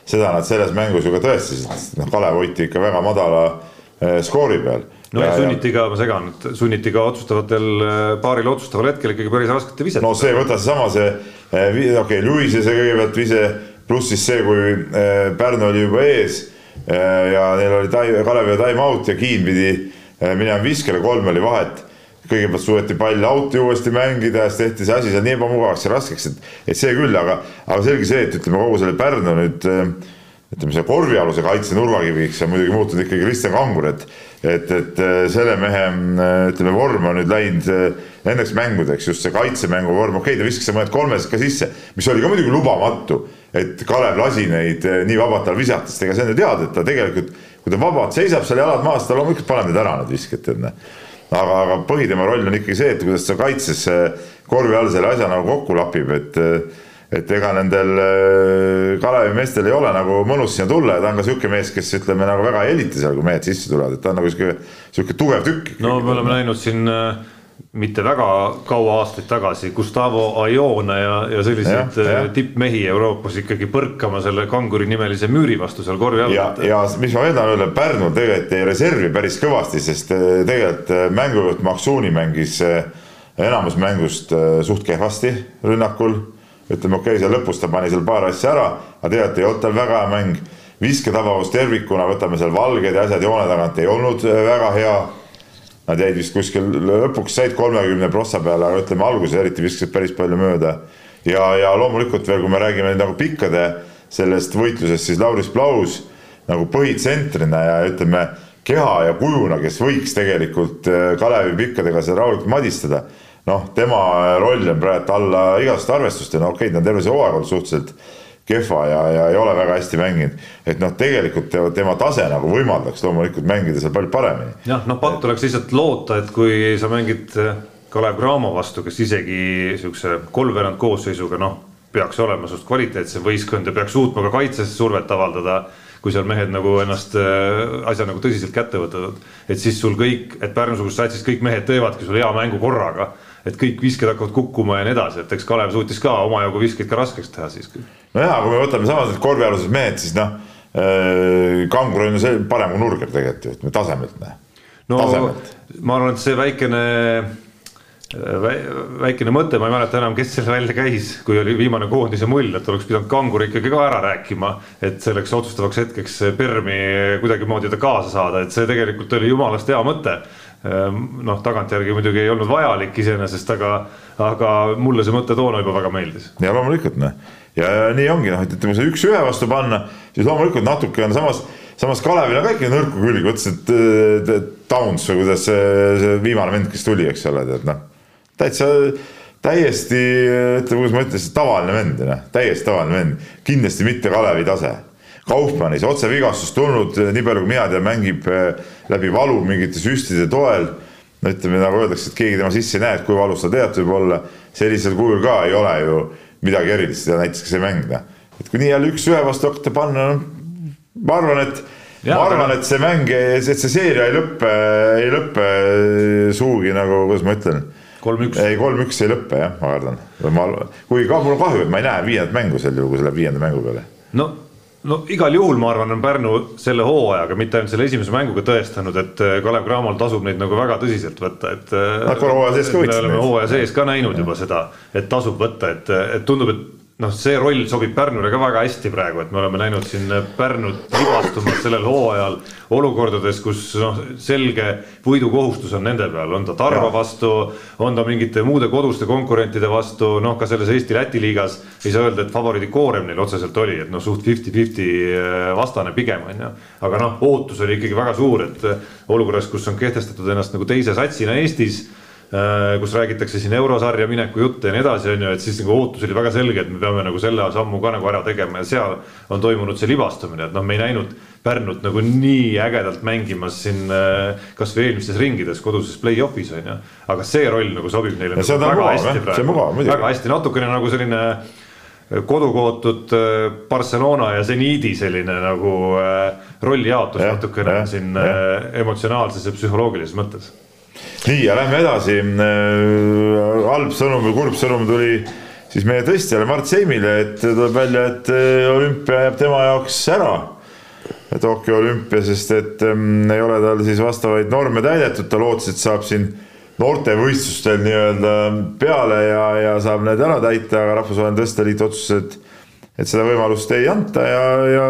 seda nad selles mängus ju ka tõestasid, noh, Kalev hoiti ikka väga madala äh, skoori peal no ja, ja sunniti ka, ma segan, sunniti ka otsustavatel, äh, paaril otsustaval hetkel ikkagi päris raskete visete. no see, võta seesama see, okei okay,, Luise see kõigepealt vise pluss siis see, kui Pärnu oli juba ees ja neil oli tai-, Kalevi time-out ja Kiin pidi minema viskele, kolm oli vahet. Kõigepealt suudeti pall out'i uuesti mängida siis tehti see asi seal nii ebamugavaks ja raskeks, et, et see küll, aga, aga selge see, et ütleme kogu selle Pärnu nüüd ütleme, see korvialuse kaitse nurgakiviks on muidugi muutunud ikkagi Kristjan Kangur, et et, et selle mehe ütleme, vorm on nüüd läinud nendeks mängudeks, just see kaitsemängu vorm, okei okay,, ta viskas mõned kolmesed ka sisse, mis oli ka muidugi lubamatu et Kalev lasi neid nii vabalt tal visata, sest ega see on ju teada, et ta tegelikult, kui ta vabalt seisab seal jalad maas, ta loomulikult paneb need ära, need visked, tead noh. Aga, aga põhi tema roll on ikkagi see, et kuidas ta kaitses korvi all selle asja nagu kokku lapib, et et ega nendel eh, Kalevi meestel ei ole nagu mõnus sinna tulla ja ta on ka sihuke mees, kes ütleme nagu väga ei helita seal, kui mehed sisse tulevad, et ta on nagu sihuke, sihuke tugev tükk. no me oleme näinud siin äh mitte väga kaua aastaid tagasi Gustavo Aione ja, ja selliseid. Äh, tippmehi Euroopas ikkagi põrkama selle kanguri nimelise müüri vastu seal korvi all. ja, ja mis ma veel tahan öelda, Pärnu tegelikult jäi reservi päris kõvasti, sest äh, tegelikult äh, mängujuht Maksuuni mängis enamus mängust suht kehvasti rünnakul. ütleme okei okay,, seal lõpus ta pani seal paar asja ära, aga tegelikult ei olnud tal väga hea mäng. visketabavus tervikuna, võtame seal valged ja asjad joone tagant ei olnud väga hea Nad jäid vist kuskil lõpuks said kolmekümne prossa peale, aga ütleme alguses eriti viskasid päris palju mööda. ja, ja loomulikult veel, kui me räägime nagu pikkade sellest võitlusest, siis Lauris Plaus nagu põhitsentrina ja ütleme keha ja kujuna, kes võiks tegelikult äh, Kalevi pikkadega seal rahulikult madistada. noh, tema roll on praegu alla igasugust arvestust ja no okei okay,, ta on terve see hooaeg olnud suhteliselt kehva ja, ja ei ole väga hästi mänginud. et noh, tegelikult tema tase nagu võimaldaks loomulikult mängida seal palju paremini. jah, noh, patt oleks lihtsalt loota, et kui sa mängid Kalev Cramo vastu, kes isegi siukse kolmveerand koosseisuga, noh, peaks olema sinust kvaliteetsem võistkond ja peaks suutma ka kaitses survet avaldada kui seal mehed nagu ennast äh, asja nagu tõsiselt kätte võtavad, et siis sul kõik, et Pärnu-suguses satsis kõik mehed teevadki sul hea mängu korraga et kõik visked hakkavad kukkuma ja nii edasi, et eks Kalev suutis ka omajagu viskeid ka raskeks teha siiski. no ja kui me võtame samas need korvialused mehed, siis noh äh,, Kangur on ju see parem kui Nurger tegelikult ju, ütleme tasemelt. no tasemelt. ma arvan, et see väikene väikene mõte, ma ei mäleta enam, kes selle välja käis, kui oli viimane koondise mull, et oleks pidanud Kangur ikkagi ka ära rääkima, et selleks otsustavaks hetkeks Permi kuidagimoodi ta kaasa saada, et see tegelikult oli jumalast hea mõte. Ehm, noh, tagantjärgi muidugi ei olnud vajalik iseenesest, aga, aga mulle see mõte toona juba väga meeldis. ja loomulikult noh, ja nii ongi noh, et ütleme, see üks-ühe vastu panna, siis loomulikult natuke on samas samas Kalevil on ka ikka nõrku külgi, võttis, et Downs või kuidas see, see viimane vend, kes tuli, eks ole, tead noh. täitsa täiesti, ütleme, kuidas ma ütlen, tavaline vend, noh, täiesti tavaline vend, kindlasti mitte Kalevi tase. Kaufmannis otse vigastust tulnud, nii palju kui mina tean, mängib eh, läbi valu mingite süstide toel. no ütleme, nagu öeldakse, et keegi tema sisse ei näe, et kui valus ta tegelikult võib olla, sellisel kujul ka ei ole ju midagi erilist ja näiteks ka see mäng, noh. et kui nii jälle üks-ühe vastu hakata panna, noh ma arvan, et ja, ma arvan et see mäng, et see seeria ei lõppe, ei lõppe sugugi nagu, kuidas ma ütlen. kolm-üks. ei, kolm-üks ei lõppe jah, ma kardan. kuigi ka mul on kahju, et ma ei näe viiendat mängu sel juhul, kui see läheb viienda mängu peale. no, no igal juhul ma arvan, on Pärnu selle hooajaga, mitte ainult selle esimese mänguga tõestanud, et äh, Kalev Cramol tasub neid nagu väga tõsiselt võtta, et. Äh, me oleme hooaja sees ka näinud juba seda, et tasub võtta, et, et tundub, et noh, see roll sobib Pärnule ka väga hästi praegu, et me oleme näinud siin Pärnut libastumas sellel hooajal olukordades, kus noh, selge võidukohustus on nende peal, on ta Tarva ja. vastu, on ta mingite muude koduste konkurentide vastu, noh, ka selles Eesti-Läti liigas ei saa öelda, et favoriidi koorem neil otseselt oli, et noh, suht fifty-fifty äh, vastane pigem on ju. aga noh, ootus oli ikkagi väga suur, et olukorras, kus on kehtestatud ennast nagu teise satsina Eestis Äh, kus räägitakse siin eurosarja mineku jutte ja nii edasi, on ju, et siis nagu ootus oli väga selge, et me peame nagu selle sammu ka nagu ära tegema ja seal on toimunud see libastumine, et noh, me ei näinud Pärnut nagu nii ägedalt mängimas siin äh, kasvõi eelmistes ringides koduses play-off'is on ju, aga see roll nagu sobib neile nagu väga mugav, hästi praegu, väga hästi, natukene nagu selline kodukootud äh, Barcelona ja Zeniidi selline nagu rollijaotus natukene siin ja. emotsionaalses ja psühholoogilises mõttes nii ja lähme edasi. Äh, halb sõnum või kurb sõnum tuli siis meie tõstjale Mart Seimile, et tuleb välja, et äh, olümpia jääb tema jaoks ära. Tokyo olümpia, sest et ähm, ei ole tal siis vastavaid norme täidetud, ta lootis, et saab siin noortevõistlustel nii-öelda peale ja, ja saab need ära täita, aga Rahvusvaheline Tõstjaliit otsustas, et, et seda võimalust ei anta ja, ja,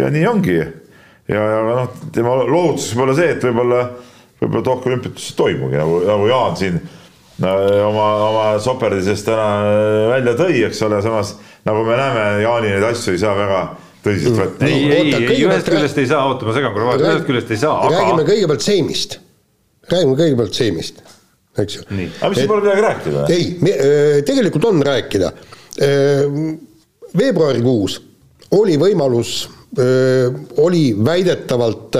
ja nii ongi. ja, ja noh, tema lootus võib olla see, et võib-olla võib-olla Tokyo olümpiates ei toimugi nagu, nagu Jaan siin oma, oma soperdisest täna äh, välja tõi, eks ole, samas nagu me näeme, Jaani neid asju ei saa väga tõsiselt võtta. ei, ei, ei, ühest küljest ei saa, oota, ma segan korra vahele, ühest küljest ei saa, aga. räägime kõigepealt seimist, räägime kõigepealt seimist, eks ju. aga mis siin pole midagi rääkida? ei, äh, tegelikult on rääkida. Äh, veebruarikuus oli võimalus, oli väidetavalt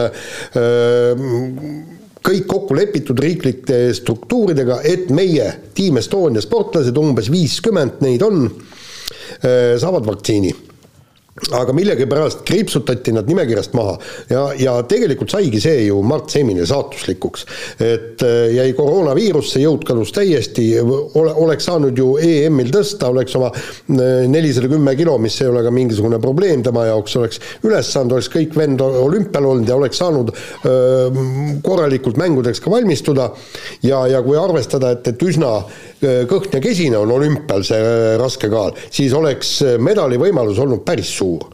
kõik kokku lepitud riiklike struktuuridega, et meie Team Estonia sportlased, umbes viiskümmend neid on, äh, saavad vaktsiini aga millegipärast kriipsutati nad nimekirjast maha ja, ja tegelikult saigi see ju Mart Seemile saatuslikuks. et äh, jäi koroonaviirus, see jõud kadus täiesti, ole, oleks saanud ju EM-il tõsta, oleks oma äh, nelisada kümme kilo, mis ei ole ka mingisugune probleem tema jaoks, oleks üles saanud, oleks kõik vend olümpial olnud ja oleks saanud öö, äh, korralikult mängudeks ka valmistuda. ja, ja kui arvestada, et, et üsna kõht ja kesine on olümpial see raske kaal, siis oleks medali võimalus olnud päris suur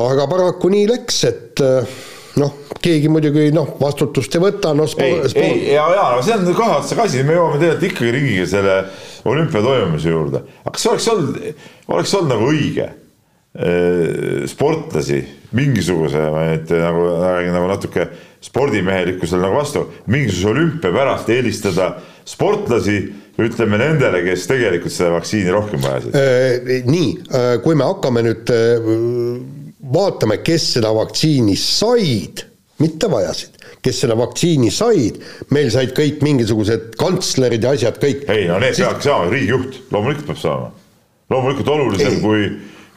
aga paraku nii läks, et eh, noh, keegi muidugi noh, vastutust ei võta, noh spo-. ei, ei, ja, ja, aga see on kahe otsaga asi, me jõuame tegelikult ikkagi ringiga selle olümpia toimumise juurde. aga kas oleks olnud, oleks olnud nagu õige eh, sportlasi mingisuguse, ma nüüd nagu räägin nagu natuke spordimehelikkusele nagu vastu, mingisuguse olümpia pärast eelistada sportlasi ütleme nendele, kes tegelikult seda vaktsiini rohkem vajasid? Äh, nii, äh, kui me hakkame nüüd äh, vaatama, kes seda vaktsiini said, mitte vajasid, kes selle vaktsiini said, meil said kõik mingisugused kantslerid ja asjad kõik. ei no need siis... peavadki saama, riigijuht, loomulikult peab saama. loomulikult olulisem ei. kui,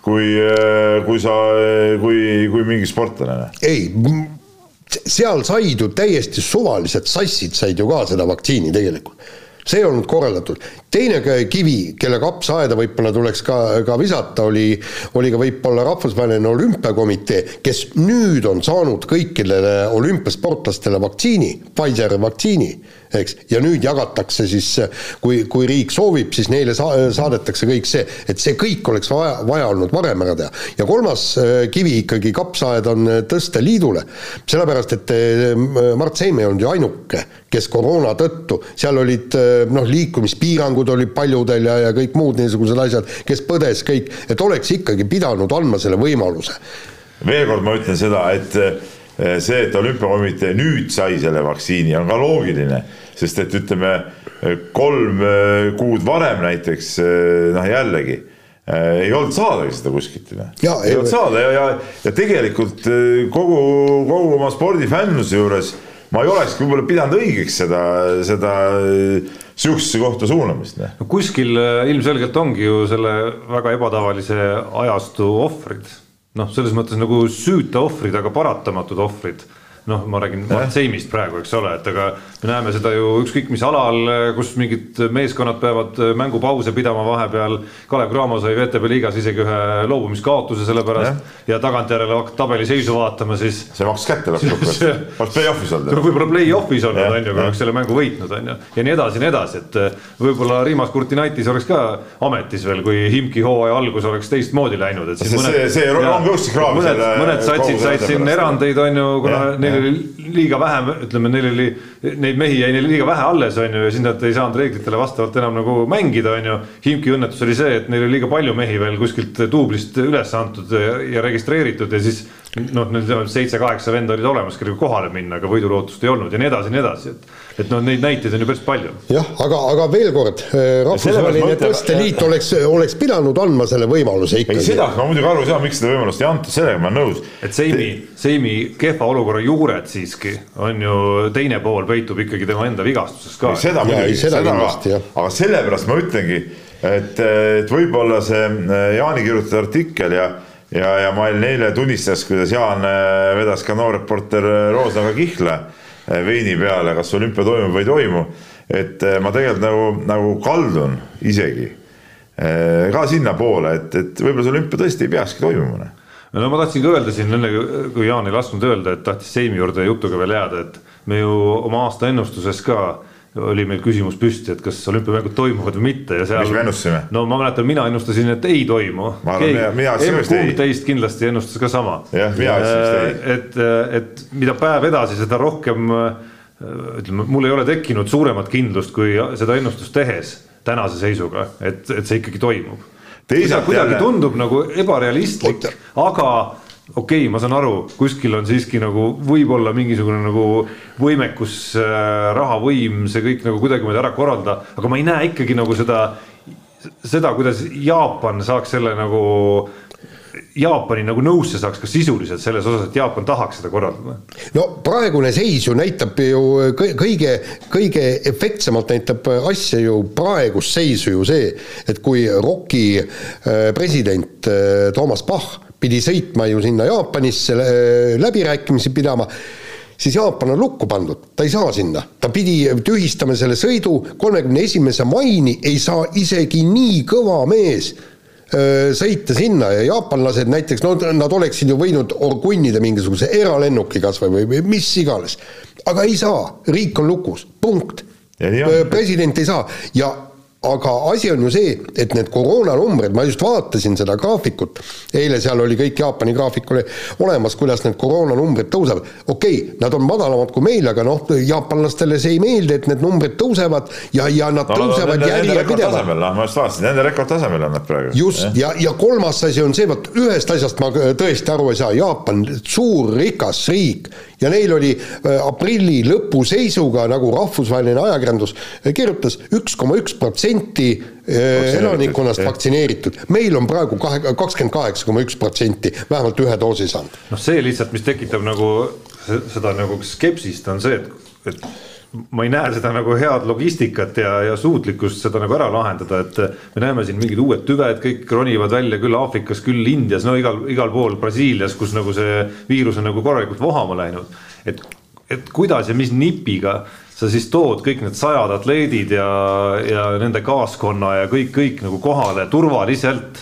kui, kui sa, kui, kui mingi sportlane. ei, seal said ju täiesti suvalised sassid said ju ka seda vaktsiini tegelikult see ei olnud korraldatud. teine kivi, kelle kapsaaeda võib-olla tuleks ka, ka visata, oli, oli ka võib-olla Rahvusvaheline Olümpiakomitee, kes nüüd on saanud kõikidele olümpiasportlastele vaktsiini, Pfizeri vaktsiini eks, ja nüüd jagatakse siis, kui, kui riik soovib, siis neile sa-, saadetakse kõik see, et see kõik oleks vaja, vaja olnud varem ära teha. ja kolmas äh, kivi ikkagi kapsaaed on äh, tõsteliidule, sellepärast et äh, Mart Seim ei olnud ju ainuke, kes koroona tõttu, seal olid noh, liikumispiirangud olid paljudel ja, ja kõik muud niisugused asjad, kes põdes kõik, et oleks ikkagi pidanud andma selle võimaluse. veel kord ma ütlen seda, et see, et olümpiakomitee nüüd sai selle vaktsiini, on ka loogiline sest et ütleme kolm äh, kuud varem näiteks äh, noh, jällegi ei olnud saadagi seda kuskilt. ei olnud saada ja, ja, ja tegelikult kogu, kogu oma spordifännuse juures ma ei olekski võib-olla pidanud õigeks seda, seda sihukesesse kohta suunamist. no kuskil ilmselgelt ongi ju selle väga ebatavalise ajastu ohvrid. noh, selles mõttes nagu süüta ohvrid, aga paratamatud ohvrid noh, ma räägin Mart Seimist praegu, eks ole, et aga me näeme seda ju ükskõik mis alal, kus mingid meeskonnad peavad mängupause pidama vahepeal. Kalev Cramo sai VTB liigas isegi ühe loobumiskaotuse selle pärast ja, ja tagantjärele hakkad tabeliseisu vaatama, siis. see maksis kätte lõppkokkuvõttes, oleks play-off'is olnud. võib-olla play-off'is olnud on ju, kui oleks selle mängu võitnud on ju ja nii edasi ja nii edasi, et võib-olla Rimas Kurtinaitis oleks ka ametis veel, kui Himki hooaja algus oleks teistmoodi läinud, et. see, see, see on jõudski kraavi selle. mõned satsid said siin erandeid on ju, kuna neil neil oli liiga vähe, ütleme, neil oli, neid mehi jäi neil liiga vähe alles, on ju, ja siis nad ei saanud reeglitele vastavalt enam nagu mängida, on ju. Himki õnnetus oli see, et neil oli liiga palju mehi veel kuskilt duublist üles antud ja, registreeritud ja siis noh, neil seitse-kaheksa venda olid olemas, kellega kohale minna, aga võidulootust ei olnud ja nii edasi ja nii edasi, et. et noh, neid näiteid on ju päris palju. jah, aga, aga veel kord, eh, rahvusvaheline tõsteliit oleks, oleks pidanud andma selle võimaluse ikkagi. seda ma muidugi aru ei saa, miks seda võimalust ei antud, sellega ma olen nõus. et Seimi, Seimi kehva olukorra juured siiski on ju, teine pool peitub ikkagi tema enda vigastuses ka. seda muidugi, seda ka, aga sellepärast ma ütlengi, et, et võib-olla see eh, Jaani kirjutatud artikkel ja ja, ja Mail Neile tunnistas, kuidas Jaan äh, vedas ka noorreporter äh, Roosaga kihla äh, veini peale, kas olümpia toimub või ei toimu. et ma tegelikult nagu, nagu kaldun isegi ka sinnapoole, et, et võib-olla see olümpia tõesti ei peakski toimuma no ma tahtsin ka öelda siin enne, kui Jaan ei lasknud öelda, et tahtis Seimi juurde jutuga veel jääda, et me ju oma aasta ennustuses ka oli meil küsimus püsti, et kas olümpiamängud toimuvad või mitte ja seal. mis me ennustasime? no ma mäletan, mina ennustasin, et ei toimu. ma arvan, mina, mina ütlesin just ei. teist kindlasti ennustas ka sama. jah, mina ütlesin just ei. et, et mida päev edasi, seda rohkem ütleme, mul ei ole tekkinud suuremat kindlust, kui seda ennustust tehes tänase seisuga, et, et see ikkagi toimub. kuidagi jälle... tundub nagu ebarealistlik, aga okei okay,, ma saan aru, kuskil on siiski nagu võib-olla mingisugune nagu võimekus äh,, rahavõim, see kõik nagu kuidagimoodi ära korraldada, aga ma ei näe ikkagi nagu seda, seda, kuidas Jaapan saaks selle nagu Jaapani nagu nõusse saaks ka sisuliselt selles osas, et Jaapan tahaks seda korraldada? no praegune seis ju näitab ju kõige, kõige efektsemalt näitab asja ju praegust seisu ju see, et kui ROK-i äh, president äh, Toomas Bach pidi sõitma ju sinna Jaapanisse läbirääkimisi pidama, siis Jaapan on lukku pandud, ta ei saa sinna. ta pidi tühistama selle sõidu, kolmekümne esimese maini ei saa isegi nii kõva mees sõita sinna ja jaapanlased näiteks, no nad oleksid ju võinud orgunnida mingisuguse eralennuki kas või, või mis iganes. aga ei saa, riik on lukus, punkt. president ei saa ja aga asi on ju see, et need koroonanumbrid, ma just vaatasin seda graafikut, eile seal oli kõik Jaapani graafik oli olemas, kuidas need koroonanumbrid tõusevad. okei okay,, nad on madalamad kui meil, aga noh, jaapanlastele see ei meeldi, et need numbrid tõusevad ja, ja nad no, tõusevad no, järjepidevalt. noh, ma just vaatasin, nende rekordtasemel on nad praegu. just, ja, ja kolmas asi on see, vot ühest asjast ma tõesti aru ei saa, Jaapan, suur rikas riik ja neil oli äh, aprilli lõpu seisuga, nagu rahvusvaheline ajakirjandus äh, kirjutas, üks koma üks protsenti äh, elanikkonnast vaktsineeritud. meil on praegu kahe, kakskümmend kaheksa koma üks protsenti vähemalt ühe doosi saanud. noh, see lihtsalt, mis tekitab nagu seda nagu skepsist, on see, et, et ma ei näe seda nagu head logistikat ja, ja suutlikkust seda nagu ära lahendada, et me näeme siin mingid uued tüved, kõik ronivad välja küll Aafrikas, küll Indias, no igal, igal pool Brasiilias, kus nagu see viirus on nagu korralikult vohama läinud. et et kuidas ja mis nipiga sa siis tood kõik need sajad atleedid ja, ja nende kaaskonna ja kõik, kõik nagu kohale turvaliselt.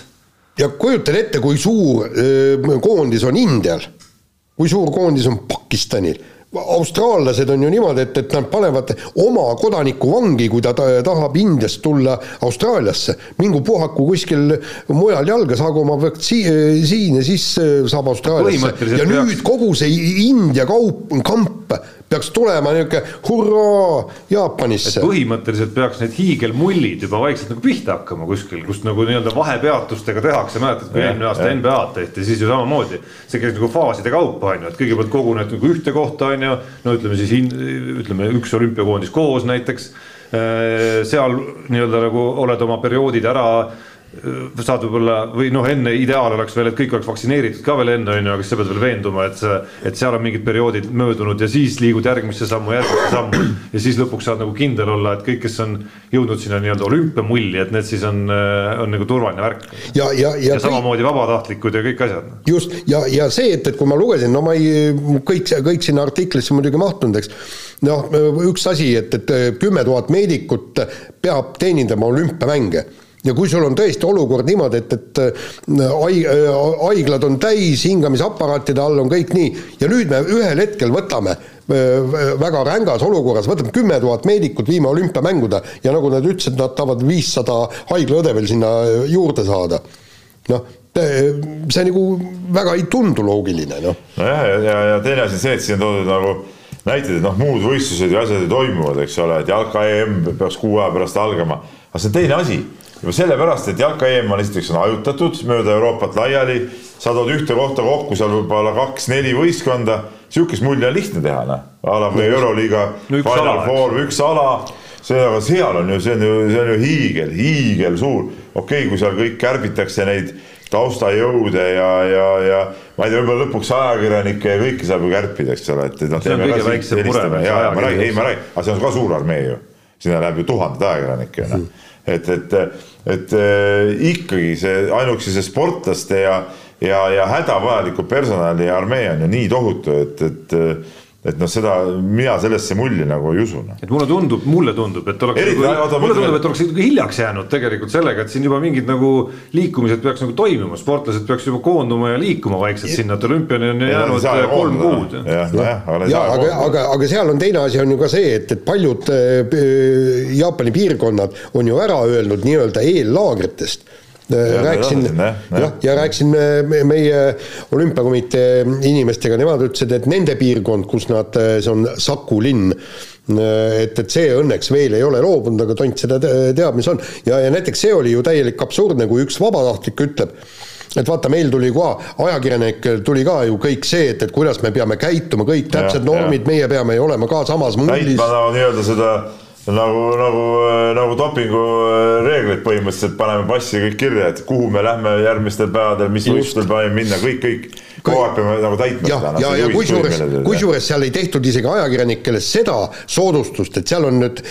ja kujutan ette, kui suur öö, koondis on Indial, kui suur koondis on Pakistanil austraallased on ju niimoodi, et, et nad panevad oma kodaniku vangi, kui ta tahab Indiast tulla Austraaliasse. mingu puhaku kuskil mujal jalga, saagu oma vaktsiin ja siis saab Austraaliasse. ja nüüd kogu see India kaup, kamp peaks tulema niisugune hurraa Jaapanisse. põhimõtteliselt peaks need hiigelmullid juba vaikselt nagu pihta hakkama kuskil, kust nagu nii-öelda vahepeatustega tehakse, mäletad, kui eelmine aasta NBA-d tehti, siis ju samamoodi. see käis nagu faaside kaupa, on ju, et kõigepealt koguned nagu ühte kohta, on ju, no ütleme siis, ütleme üks olümpiakoondis koos näiteks. seal nii-öelda nagu oled oma perioodid ära saad võib-olla või noh, enne ideaal oleks veel, et kõik oleks vaktsineeritud ka veel enne on ju, aga siis sa pead veel veenduma, et see, et seal on mingid perioodid möödunud ja siis liigud järgmisse sammu, järgmisse sammu. ja siis lõpuks saad nagu kindel olla, et kõik, kes on jõudnud sinna nii-öelda olümpiamulli, et need siis on, on nagu turvaline värk. ja, ja, ja, ja samamoodi vabatahtlikud ja kõik asjad. just ja, ja see, et, et kui ma lugesin, no ma ei, kõik, kõik sinna artiklisse muidugi mahtunud, eks. noh, üks asi, et, et kümme tuhat meedikut peab teenindama olümpiamänge ja kui sul on tõesti olukord niimoodi, et, et äh, äh, haiglad on täis, hingamisaparaatide all on kõik nii, ja nüüd me ühel hetkel võtame äh, väga rängas olukorras, võtame kümme tuhat meedikut, viime olümpiamängude ja nagu nad ütlesid, nad tahavad viissada haiglaõde veel sinna juurde saada. noh, see nagu väga ei tundu loogiline, noh. nojah, ja, ja, ja teine asi on see, et siin on toodud nagu näited, et noh, muud võistlused ja asjad ju toimuvad, eks ole, et jalka EM peaks kuu aja pärast algama, aga see on teine asi juba sellepärast, et jalka EM on esiteks on hajutatud mööda Euroopat laiali, sa tood ühte kohta kokku seal võib-olla kaks-neli võistkonda, sihukest mulje on lihtne teha, noh, a la või Euroliiga no, Final Four, üks ala, see, aga seal on ju, see on ju, see on ju hiigel, hiigel suur, okei okay,, kui seal kõik kärbitakse neid taustajõude ja, ja, ja ma ei tea, võib-olla lõpuks ajakirjanikke ja kõike saab ju kärpida, eks ole, et noh. see on kõige väiksem mure. ei ma räägin, aga see on ka suur armee ju, sinna läheb ju tuhanded ajakirjanikke, noh. Hmm et, et, et äh, ikkagi see ainuüksi see sportlaste ja, ja, ja hädavajaliku personali armee on ju nii tohutu, et, et et noh, seda mina sellesse mulli nagu ei usu no.. et mulle tundub, mulle tundub, et oleks mulle tundub, et oleks ikkagi hiljaks jäänud tegelikult sellega, et siin juba mingid nagu liikumised peaks nagu toimuma, sportlased peaks juba koonduma ja liikuma vaikselt sinna, et olümpiani on jäänud kolm kuud. ja aga, aga, aga seal on teine asi on ju ka see, et, et paljud äh, Jaapani piirkonnad on ju ära öelnud nii-öelda eellaagritest rääkisin, jah, ja rääkisin meie olümpiakomitee inimestega, nemad ütlesid, et nende piirkond, kus nad, see on Saku linn, et, et see õnneks veel ei ole loobunud, aga tont seda teab, mis on. ja, ja näiteks see oli ju täielik absurdne, kui üks vabatahtlik ütleb, et vaata, meil tuli ka, ajakirjanikel tuli ka ju kõik see, et, et kuidas me peame käituma, kõik täpsed ja, normid, meie peame ju olema ka samas mullis. täitma nii-öelda seda nagu, nagu, nagu dopingureeglid põhimõtteliselt paneme passi kõik kirja, et kuhu me lähme järgmistel päevadel, mis võistlustel paneme minna, kõik, kõik. kogu aeg peame nagu täitma ja, seda. ja, ja kusjuures, kusjuures seal ei tehtud isegi ajakirjanikele seda soodustust, et seal on nüüd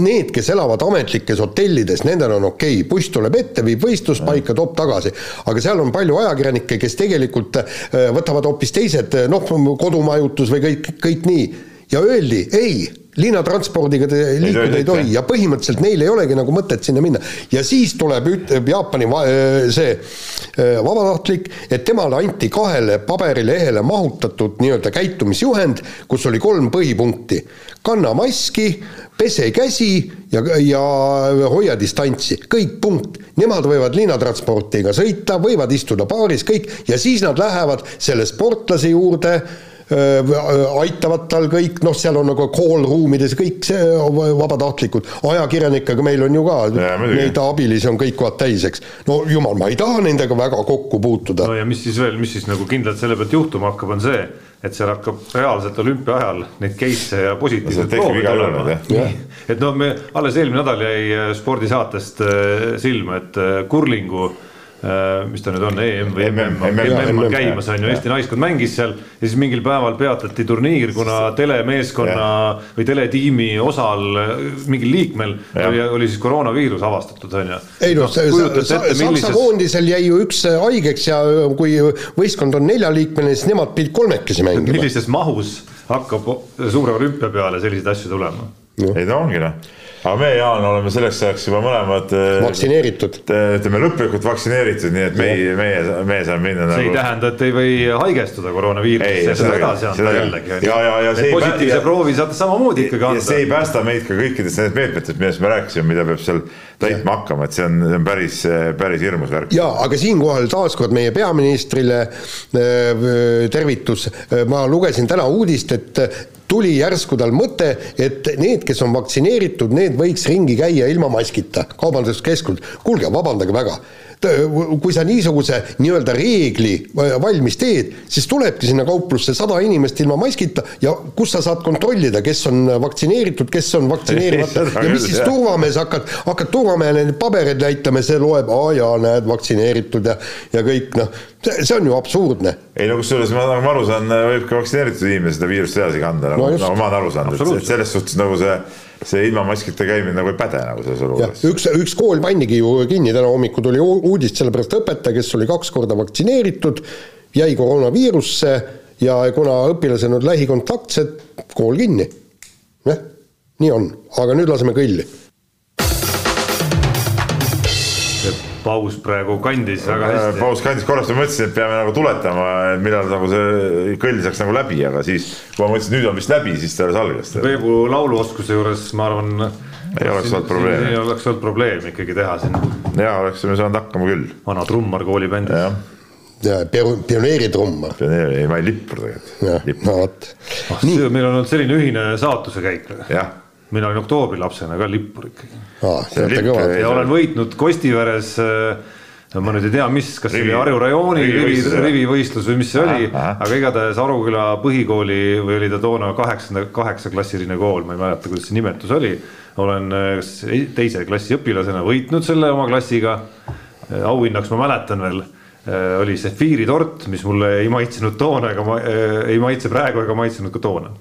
need, kes elavad ametlikes hotellides, nendel on okei okay., buss tuleb ette, viib võistluspaika, toob tagasi. aga seal on palju ajakirjanikke, kes tegelikult äh, võtavad hoopis teised, noh, kodumajutus või kõik, kõik nii ja öeldi ei linnatranspordiga te liikuda ei tohi ja põhimõtteliselt neil ei olegi nagu mõtet sinna minna. ja siis tuleb, ütleb Jaapani see äh, vabatahtlik, et temale anti kahele paberilehele mahutatud nii-öelda käitumisjuhend, kus oli kolm põhipunkti. kanna maski, pese käsi ja, ja hoia distantsi, kõik punkt. Nemad võivad linnatransportiga sõita, võivad istuda baaris, kõik, ja siis nad lähevad selle sportlase juurde aitavad tal kõik, noh, seal on nagu call ruumides kõik see vabatahtlikud, ajakirjanikega meil on ju ka, neid abilisi on kõik vaat täis, eks. no jumal, ma ei taha nendega väga kokku puutuda. no ja mis siis veel, mis siis nagu kindlalt selle pealt juhtuma hakkab, on see, et seal hakkab reaalselt olümpia ajal neid case'e ja positiivseid proove tulema. et noh, me alles eelmine nädal jäi spordisaatest silma, et kurlingu mis ta nüüd on, EM või MM, MM, on käimas, on ju, Eesti naiskond mängis seal ja siis mingil päeval peatati turniir, kuna telemeeskonna või teletiimi osal mingil liikmel oli, oli siis koroonaviirus avastatud, on ju. ei noh, Saksa koondisel jäi ju üks haigeks ja kui võistkond on neljaliikmeline, siis nemad pidid kolmekesi mängima. millises mahus hakkab suure olümpia peale selliseid asju tulema? ei ta ongi noh aga me, Jaan, oleme selleks ajaks juba mõlemad äh, vaktsineeritud. ütleme lõplikult vaktsineeritud, nii et meie, meie, meie saame minna. see nagu... ei tähenda, et ei või haigestuda koroonaviirusesse, seda edasi anda jällegi. ja, ja, ja see positiivse ja, proovi saate samamoodi ikkagi anda. see ei päästa meid ka kõikidest nendest meetmetest, millest me rääkisime, mida peab seal täitma hakkama, et see on, see on päris, päris hirmus värk. ja, aga siinkohal taaskord meie peaministrile äh, tervitus, ma lugesin täna uudist, et tuli järsku tal mõte, et need, kes on vaktsineeritud, need võiks ringi käia ilma maskita kaubanduskeskusel. kuulge, vabandage väga kui sa niisuguse nii-öelda reegli valmis teed, siis tulebki sinna kauplusse sada inimest ilma maskita ja kus sa saad kontrollida, kes on vaktsineeritud, kes on vaktsineerimata. Ja mis siis turvamees hakkad, hakkad turvamehele neid pabereid näitama ja see loeb, aa jaa, näed, vaktsineeritud ja, ja kõik noh, see on ju absurdne. ei no kusjuures ma, nagu aru saan, võib ka vaktsineeritud inimene seda viirust edasi kanda, nagu, nagu ma olen aru saanud, et selles suhtes nagu see see ilma maskita käimine nagu ei päde nagu selles olukorras. üks, üks kool pannigi ju kinni, täna hommikul tuli uudist, sellepärast õpetaja, kes oli kaks korda vaktsineeritud, jäi koroonaviirusse ja kuna õpilased on lähikontaktsed, kool kinni. jah, nii on, aga nüüd laseme kõlli paus praegu kandis väga äh, hästi. paus kandis korraks, ma mõtlesin, et peame nagu tuletama, millal nagu see kõll saaks nagu läbi, aga siis, kui ma mõtlesin, et nüüd on vist läbi, siis ta alles algas. Peebu lauluoskuse juures, ma arvan. ei oleks olnud probleemi. ei oleks olnud probleemi ikkagi teha siin. jaa, oleksime saanud hakkama küll. vana trummar koolibändis. ja pioneeritrummar. pioneer, ei ma olin lippur tegelikult. no vot. Ah, meil on olnud selline ühine saatuse käik. jah mina olin oktoobrilapsena ka lippur ikkagi ah,. ja olen võitnud Kostiveres ma nüüd ei tea, mis, kas see oli Harju rajooni rivivõistlus või mis see oli, aga igatahes Aruküla põhikooli või oli ta toona kaheksanda, kaheksaklassiline kool, ma ei mäleta, kuidas see nimetus oli. olen teise klassi õpilasena võitnud selle oma klassiga. auhinnaks ma mäletan veel, oli sefiiritort, mis mulle ei maitsenud toona ega ma, ei maitse praegu ega maitsenud ka toona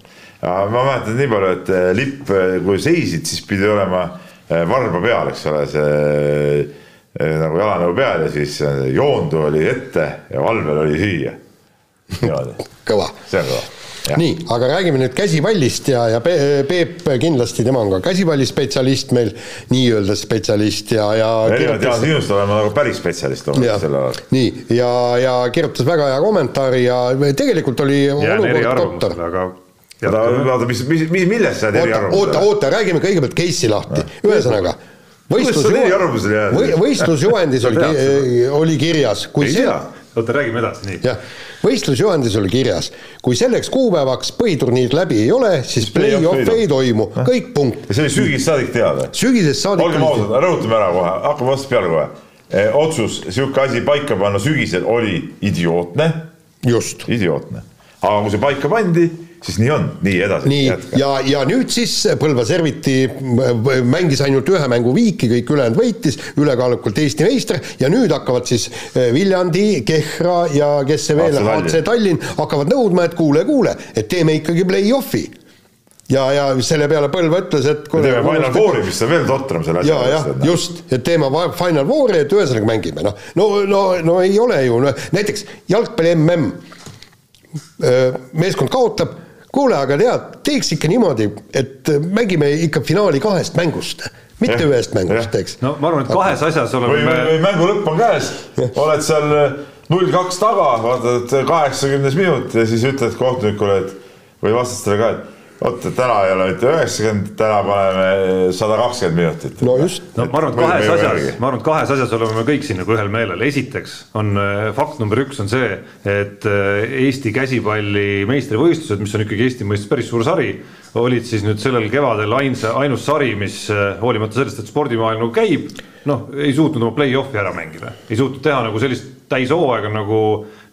ma mäletan nii palju, et eh, lipp, eh, kui seisid, siis pidi olema eh, varba peal, eks ole, see nagu jalanõu peal ja siis joondu oli ette ja valvel oli süüa. kõva. see on kõva Ja. nii, aga räägime nüüd käsipallist ja, ja Peep kindlasti, tema on ka käsipallispetsialist meil, nii-öelda spetsialist ja, ja erinevalt Jaan sinust olen ma nagu päris spetsialist olnud sel ajal. nii, ja, ja kirjutas väga hea kommentaari ja tegelikult oli jään eriarvamusele, aga oota, mis, mis, mis, milles sa oled eriarvamusel? oota, oota, räägime kõigepealt case'i lahti, ühesõnaga võistlusjuhendis võistlusjuhendis oli, oli kirjas, kui see oota, räägime edasi, nii. jah, võistlusjuhendis oli kirjas, kui selleks kuupäevaks põhiturniir läbi ei ole, siis play-off ei toimu, kõik punkt. ja see oli sügisest saadik teada? sügisest saadik. olgem ausad, rõhutame ära kohe, hakkame otsast peale kohe. Eh, otsus sihuke asi paika panna sügisel oli idiootne. just. idiootne, aga kui see paika pandi siis nii on, nii edasi. nii, ja, ja nüüd siis Põlva Serviti mängis ainult ühe mängu viiki, kõik ülejäänud võitis, ülekaalukalt Eesti meister ja nüüd hakkavad siis eh, Viljandi, Kehra ja kes see veel, HC Tallinn hakkavad nõudma, et kuule, kuule, et teeme ikkagi play-off'i ja, ja selle peale Põlva ütles, et kuule, teeme Final Fouri, mis on veel totram selle asja. ja, jah, just, et teeme Final Fouri, et ühesõnaga mängime, noh, no, no, no ei ole ju, no näiteks jalgpalli mm, meeskond kaotab kuule, aga tead, teeks ikka niimoodi, et mängime ikka finaali kahest mängust. Mitte ja, ühest mängust, eks. no ma arvan, et kahes asjas oleme või, või, või mängu lõpp on käes, oled seal null kaks taga, vaatad kaheksakümnes minut ja siis ütled kohtunikule, et või vastastele ka, et vot täna ei ole mitte üheksakümmend, täna paneme sada kakskümmend minutit. no just. no ma arvan, et kahes asjas, ma arvan, et kahes asjas oleme me kõik siin nagu ühel meelel, esiteks on äh, fakt number üks on see, et äh, Eesti käsipalli meistrivõistlused, mis on ikkagi Eesti mõistes päris suur sari, olid siis nüüd sellel kevadel ainsa, ainus sari, mis äh, hoolimata sellest, et spordimaailm nagu käib, noh, ei suutnud oma play-off'i ära mängida, ei suutnud teha nagu sellist täishooaega nagu,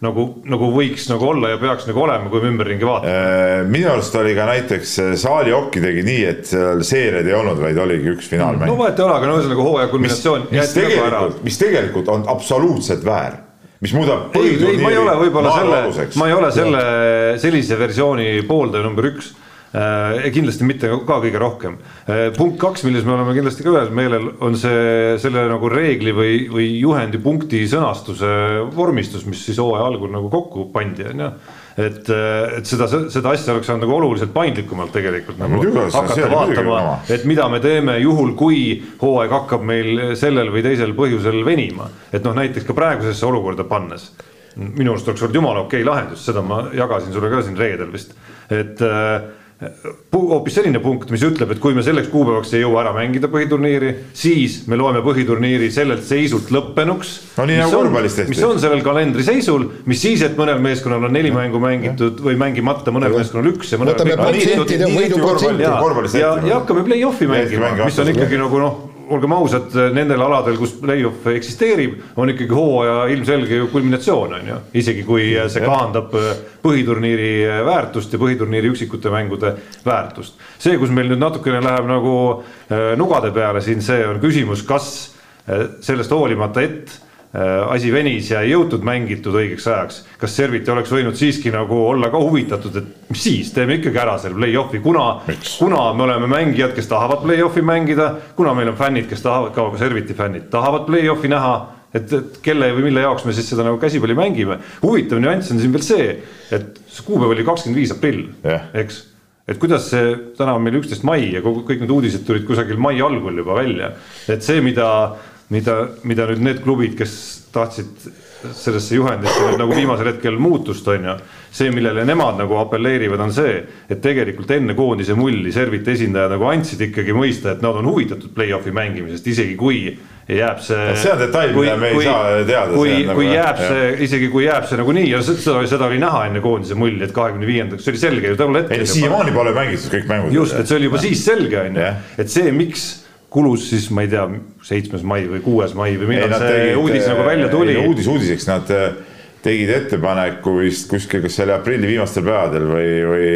nagu, nagu võiks nagu olla ja peaks nagu olema, kui me ümberringi vaatame. Äh, minu arust oli ka näiteks äh, Saali Okki tegi nii, et seal seeriaid ei olnud, vaid oligi üks finaalmäng. no vahet ei ole, aga no ühesõnaga hooaja kulminatsioon. mis, mis tegelikult, mis tegelikult on absoluutselt väär mis muudab ei, ei, ma ei ole võib-olla selle, ma ei ole selle, sellise versiooni pooldaja number üks kindlasti mitte ka kõige rohkem. Äh, punkt kaks, milles me oleme kindlasti ka ühel meelel, on see selle nagu reegli või, või juhendi punkti sõnastuse vormistus, mis siis hooaja algul nagu kokku pandi, on ju et, äh, et seda, seda asja oleks saanud nagu oluliselt paindlikumalt tegelikult nagu Jugas, hakata vaatama, et mida me teeme juhul, kui hooaeg hakkab meil sellel või teisel põhjusel venima. et noh, näiteks ka praegusesse olukorda pannes minu arust oleks olnud jumala okei lahendus, seda ma jagasin sulle ka siin reedel vist, et äh, hoopis selline punkt, mis ütleb, et kui me selleks kuupäevaks ei jõua ära mängida põhiturniiri, siis me loeme põhiturniiri sellelt seisult lõppenuks. no nii nagu korvpallis tehti. mis on sellel kalendriseisul, mis siis, et mõnel meeskonnal on neli mängu mängitud või mängimata, mõnel meeskonnal üks ja mõnel. võtame protsentide võidu protsenti. ja, ja hakkame play-off'i mängima, mis on ikkagi nagu noh olgem ausad, nendel aladel, kus play-off eksisteerib, on ikkagi hooaja ilmselge ju kulminatsioon, on ju. isegi kui see kahandab äh, põhiturniiri äh, väärtust ja põhiturniiri üksikute mängude väärtust. see, kus meil nüüd natukene läheb nagu äh, nugade peale siin, see on küsimus, kas sellest hoolimata, et asi venis ja ei jõutud mängitud õigeks ajaks. kas Serviti oleks võinud siiski nagu olla ka huvitatud, et mis siis, teeme ikkagi ära selle play-off'i, kuna, kuna me oleme mängijad, kes tahavad play-off'i mängida, kuna meil on fännid, kes tahavad, ka Serviti fännid tahavad play-off'i näha et, et kelle või mille jaoks me siis seda nagu käsipalli mängime. huvitav nüanss on siin veel see, et see kuupäev oli kakskümmend viis aprill yeah., eks. et kuidas see, täna on meil üksteist mai ja kogu, kõik need uudised tulid kusagil mai algul juba välja. et see, mida mida, mida nüüd need klubid, kes tahtsid sellesse juhendisse nüüd nagu viimasel hetkel muutust, on ju. see, millele nemad nagu apelleerivad, on see, et tegelikult enne koondise mulli Servite esindajad nagu andsid ikkagi mõista, et nad on huvitatud play-off'i mängimisest, isegi kui jääb see. see on detail, mida me ei kui, saa teada. kui, kui nagu, jääb jah. see, isegi kui jääb see nagunii ja seda, seda oli näha enne koondise mulli, et kahekümne viiendaks, see oli selge ju tol hetkel. siiamaani pole mängitud kõik mängud. just, et see oli juba ja. siis selge, on ju, et see, miks kulus siis, ma ei tea, seitsmes mai või kuues mai või millal see tegid, uudis nagu välja tuli? uudis uudiseks, nad äh, tegid ettepaneku vist kuskil, kas see oli aprilli viimastel päevadel või, või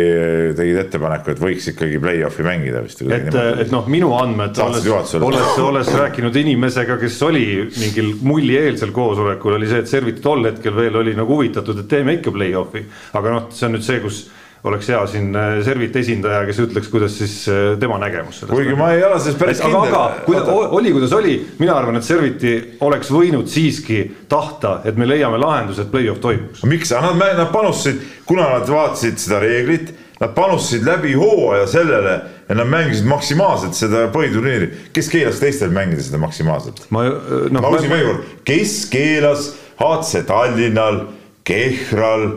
tegid ettepaneku, et võiks ikkagi play-off'i mängida vist. et, et noh, minu andmed, olles, olles, olles rääkinud inimesega, kes oli mingil mullieelsel koosolekul, oli see, et Servit tol hetkel veel oli nagu huvitatud, et teeme ikka play-off'i. aga noh, see on nüüd see, kus oleks hea siin äh, Servit esindaja, kes ütleks, kuidas siis äh, tema nägemus sellest. kuigi ma ei ole selles päris et, kindel. aga, aga kuida, oli, kuidas oli, mina arvan, et Serviti oleks võinud siiski tahta, et me leiame lahenduse, et play-off toimuks. miks, nad, nad panustasid, kuna nad vaatasid seda reeglit, nad panustasid läbi hooaja sellele ja nad mängisid maksimaalselt seda põhiturniiri. kes keelas teistel mängida seda maksimaalselt? ma no,, ma küsin veel kord, kes keelas HC Tallinnal, Kehral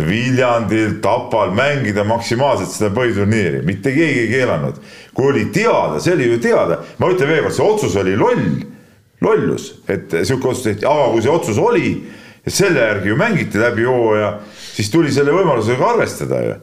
Viljandil, Tapal mängida maksimaalselt seda põhiturniiri, mitte keegi ei keelanud. kui oli teada, see oli ju teada, ma ütlen veel kord, see otsus oli loll, lollus, et sihuke otsus tehti, aga kui see otsus oli, selle järgi ju mängiti läbi hooaja, siis tuli selle võimalusega arvestada ju.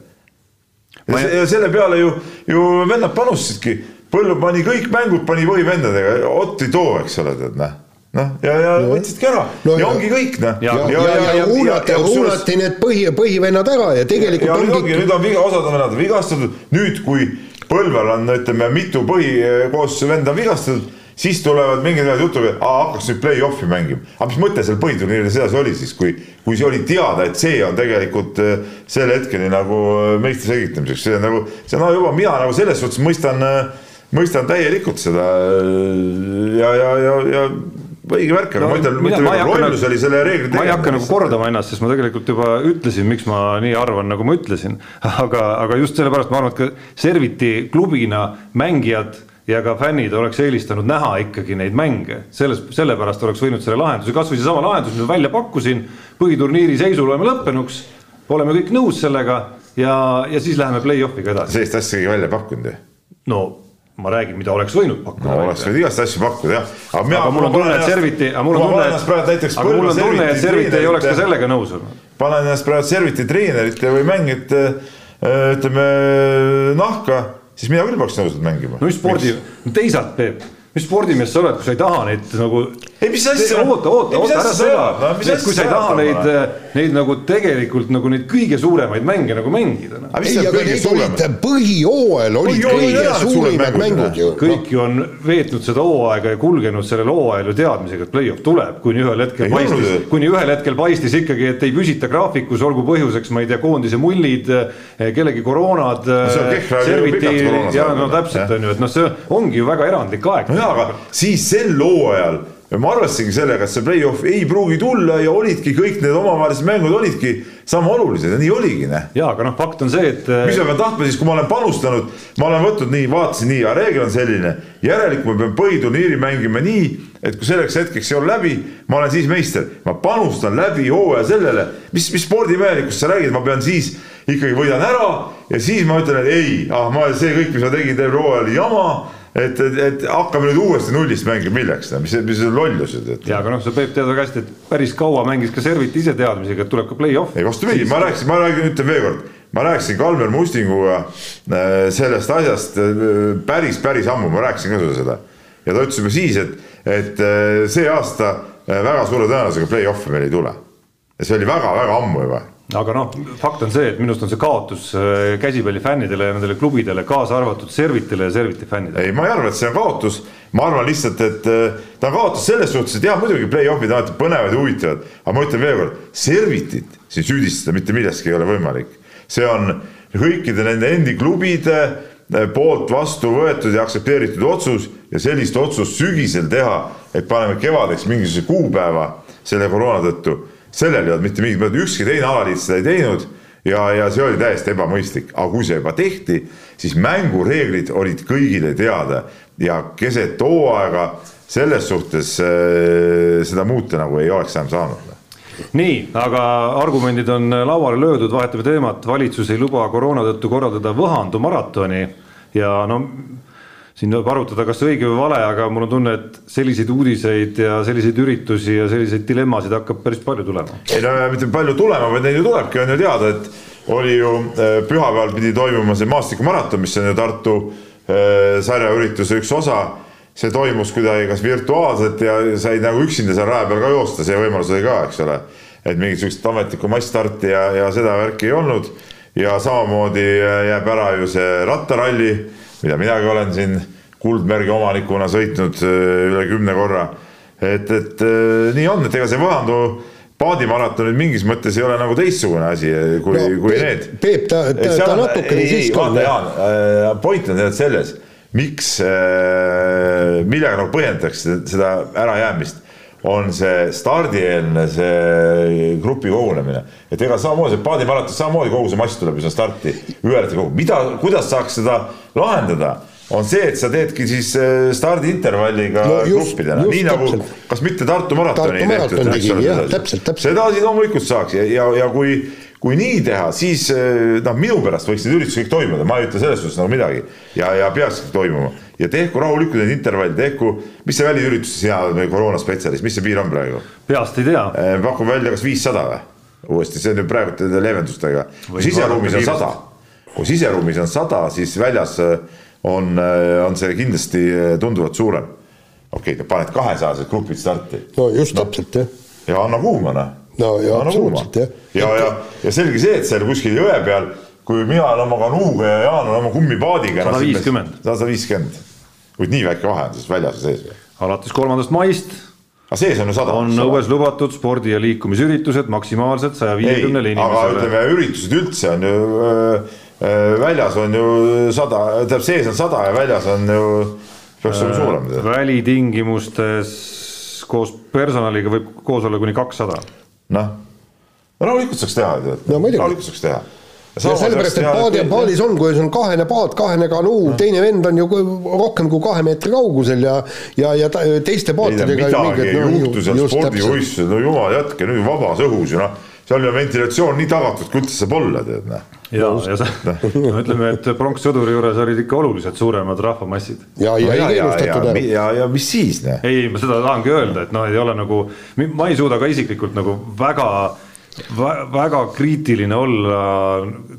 ja, ja selle peale ju, ju vennad panustasidki, Põllu pani kõik mängud, pani võimendadega, Otti too, eks ole, tead noh noh, ja, ja no. võtsidki ära no, ja ongi kõik noh. ja, ja, ja, ja, ja uunati, uunati need põhi, põhivennad ära ja tegelikult. ja nüüd ongi, nüüd on viga, osad on vennad vigastatud, nüüd kui Põlval on, ütleme, mitu põhikoosseisu venda vigastatud, siis tulevad mingid vennad jutuga, et hakkaks nüüd play-off'i mängima. aga mis mõte seal põhiturniiril sedasi oli siis, kui, kui see oli teada, et see on tegelikult äh, selle hetkeni nagu äh, meistri selgitamiseks, see on nagu, see on no, juba mina nagu selles suhtes mõistan, äh, mõistan täielikult seda ja, ja, ja, ja õige värk, aga no, ma ütlen, ma ütlen, lollus oli selle reegli tegemine. ma ei hakka nagu kordama ennast, sest ma tegelikult juba ütlesin, miks ma nii arvan, nagu ma ütlesin. aga, aga just sellepärast ma arvan, et ka Serviti klubina mängijad ja ka fännid oleks eelistanud näha ikkagi neid mänge, selles, sellepärast oleks võinud selle lahenduse, kasvõi seesama lahendus, mida välja pakkusin, põhiturniiri seisu loeme lõppenuks, oleme kõik nõus sellega ja, ja siis läheme play-off'iga edasi. sellist asja keegi välja pakkunud ju? no ma räägin, mida oleks võinud pakkuda. no oleks võinud igast asju pakkuda jah. aga, mina, aga mul on tunne, et Serviti, aga mul on tunne, et, aga mul on tunne, et Serviti ei oleks ka sellega nõus olnud. panen ennast praegu Serviti treenerite või mängijate ütleme nahka, siis mina küll poleks nõus mängima. no mis spordi, teisalt Peep, mis spordimees sa oled, kui sa ei taha neid nagu ei, mis asja? oota, oota, oota, ära? No, asja kui sa ei taha neid Tamara?, neid nagu tegelikult nagu neid kõige suuremaid mänge nagu mängida noh. mis ei, aga need olid suuremad? põhijooajal olid kõige suurimad mängud, ju. kõik ju on veetnud seda hooaega ja kulgenud sellel hooajal ju teadmisega, et play-off tuleb, kuni ühel hetkel paistis kuni ühel hetkel paistis ikkagi, et ei püsita graafikus, olgu põhjuseks, ma ei tea, koondise mullid, kellegi koroonad serviti ja no täpselt on ju, et noh, see ongi ju väga erandlik aeg jaa, aga siis sel hooajal ma arvestasingi sellega, et see play-off ei pruugi tulla ja olidki kõik need omavahelised mängud olidki sama olulised ja nii oligi, noh. jaa, aga noh, fakt on see, et mis ma pean tahtma siis, kui ma olen panustanud, ma olen võtnud nii, vaatasin nii, aga reegel on selline, järelikult ma pean põhiturniiri mängima nii, et kui selleks hetkeks ei ole läbi, ma olen siis meister, ma panustan läbi hooaja sellele, mis, mis spordimehelikust sa räägid, ma pean siis ikkagi võidan ära ja siis ma ütlen, et ei, ah ma see kõik, mis ma tegin terve hooaja oli jama, et, et, et hakkame nüüd uuesti nullist mängima, milleks, mis, mis lollused, et ja aga noh, sa Peep tead väga hästi, et päris kaua mängis ka Servit ise teadmisega, et tuleb ka play-off. ei vastupidi, ma rääkisin, ma räägin, ütlen veel kord, ma rääkisin Kalmer Mustinguga äh, sellest asjast äh, päris, päris ammu, ma rääkisin ka sulle seda. ja ta ütles juba siis, et, et äh, see aasta väga suure tõenäosusega play-off'e meil ei tule. Ja see oli väga-väga ammu juba aga noh, fakt on see, et minu arust on see kaotus äh, käsipallifännidele ja nendele klubidele, kaasa arvatud Servitile ja Serviti fännidele. ei, ma ei arva, et see on kaotus, ma arvan lihtsalt, et äh, ta on kaotus selles suhtes, et jah, muidugi play-off'id on alati põnevad ja huvitavad, aga ma ütlen veel kord, Servitit siin süüdistada mitte milleski ei ole võimalik. see on kõikide nende endi klubide äh, poolt vastu võetud ja aktsepteeritud otsus ja sellist otsust sügisel teha, et paneme kevadeks mingisuguse kuupäeva selle koroona tõttu, sellel ei olnud mitte mingit ükski teine alaliit seda ei teinud ja, ja see oli täiesti ebamõistlik, aga kui see juba tehti, siis mängureeglid olid kõigile teada. Ja keset hooaega selles suhtes äh, seda muuta nagu ei oleks enam saanud. nii, aga argumendid on lauale löödud, vahetame teemat, valitsus ei luba koroona tõttu korraldada Võhandu maratoni. Ja no siin võib arutada, kas õige või vale, aga mul on tunne, et selliseid uudiseid ja selliseid üritusi ja selliseid dilemmasid hakkab päris palju tulema. ei no mitte palju tulema, vaid neid ju tulebki, on ju teada, et oli ju äh, pühapäeval pidi toimuma see maastikummaraton, mis on ju Tartu äh, sarjaürituse üks osa. see toimus kuidagi kas virtuaalselt ja sai nagu üksinda seal raja peal ka joosta, see võimalus oli ka, eks ole. et mingit sihukest ametlikku massstarti ja, ja seda värki ei olnud. ja samamoodi äh, jääb ära ju see rattaralli, mida minagi olen siin kuldmärgi omanikuna sõitnud äh, üle kümne korra. et, et äh, nii on, et ega see Võhandu paadimaraton nüüd mingis mõttes ei ole nagu teistsugune asi kui no,, kui Peep, need. Peep, ta, ta, ta natukene siiski on. Jaan, point on tegelikult selles, miks, millega nagu põhjendatakse seda ärajäämist, on see stardieelne see grupi kogunemine. et ega samamoodi paadimaraton, samamoodi kogu see mass tuleb ju sinna starti, ühel hetkel kogu, mida, kuidas saaks seda lahendada, on see, et sa teedki siis äh, stardiintervalliga No just- gruppidena, nii nagu täpselt. kas mitte Tartu maratoni Tartu maraton jah, täpselt, täpselt. seda siis loomulikult saaks ja, ja, ja kui, kui nii teha, siis eh, noh, minu pärast võiks need üritused kõik toimuda, ma ei ütle selles suhtes nagu midagi ja, ja peakski toimuma ja tehku rahulikult need intervallid, tehku, mis see väliüritus, sina oled meil koroonaspetsialist, mis see piir on praegu? peast ei tea, pakun välja kas viissada või? uuesti, see on ju praegu nende leevendustega. kui siseruumis on sada, kui siseruumis on sada, siis väljas eh, on, on see kindlasti eh, tunduvalt suurem. okei okay,, paned kahesajased grupid starti no just no. täpselt jah. ja anna kuuma noh. No ja absoluutselt, jah. ja, ja, ja selge see, et seal kuskil jõe peal, kui mina olen oma kanuuga ja Jaan on oma kummipaadiga. 150. sada viiskümmend, kuid nii väike vahe on siis väljas ja sees. alates kolmandast maist aga sees on ju sada. on õues lubatud spordi- ja liikumisüritused maksimaalselt saja viiekümnele aga inimesele. ütleme, üritused üldse on ju äh, äh, väljas on ju sada, tähendab sees on sada ja väljas on ju, peaks olema suurem. välitingimustes koos personaliga võib koos olla kuni kakssada. noh, rahulikult saaks teha, tead. No muidugi. rahulikult saaks teha. ja sellepärast, et paadi, paadis on, kui sul on kahene paat, kahene kanuu, teine vend on ju rohkem kui kahe meetri kaugusel ja ja, ja teiste paatidega midagi ei juhtu seal spordivõistlusel, no jumal jätke nüüd vabas õhus ju noh, seal on ventilatsioon nii tagatud, kui üldse saab olla, tead noh. ja, ja sa, no ütleme, et pronkssõduri juures olid ikka oluliselt suuremad rahvamassid. ja, ja ei keelustatud ära. ja, ja mis siis noh, ei, ma seda tahangi öelda, et noh, ei ole nagu, ma ei suuda ka isiklikult nagu väga väga kriitiline olla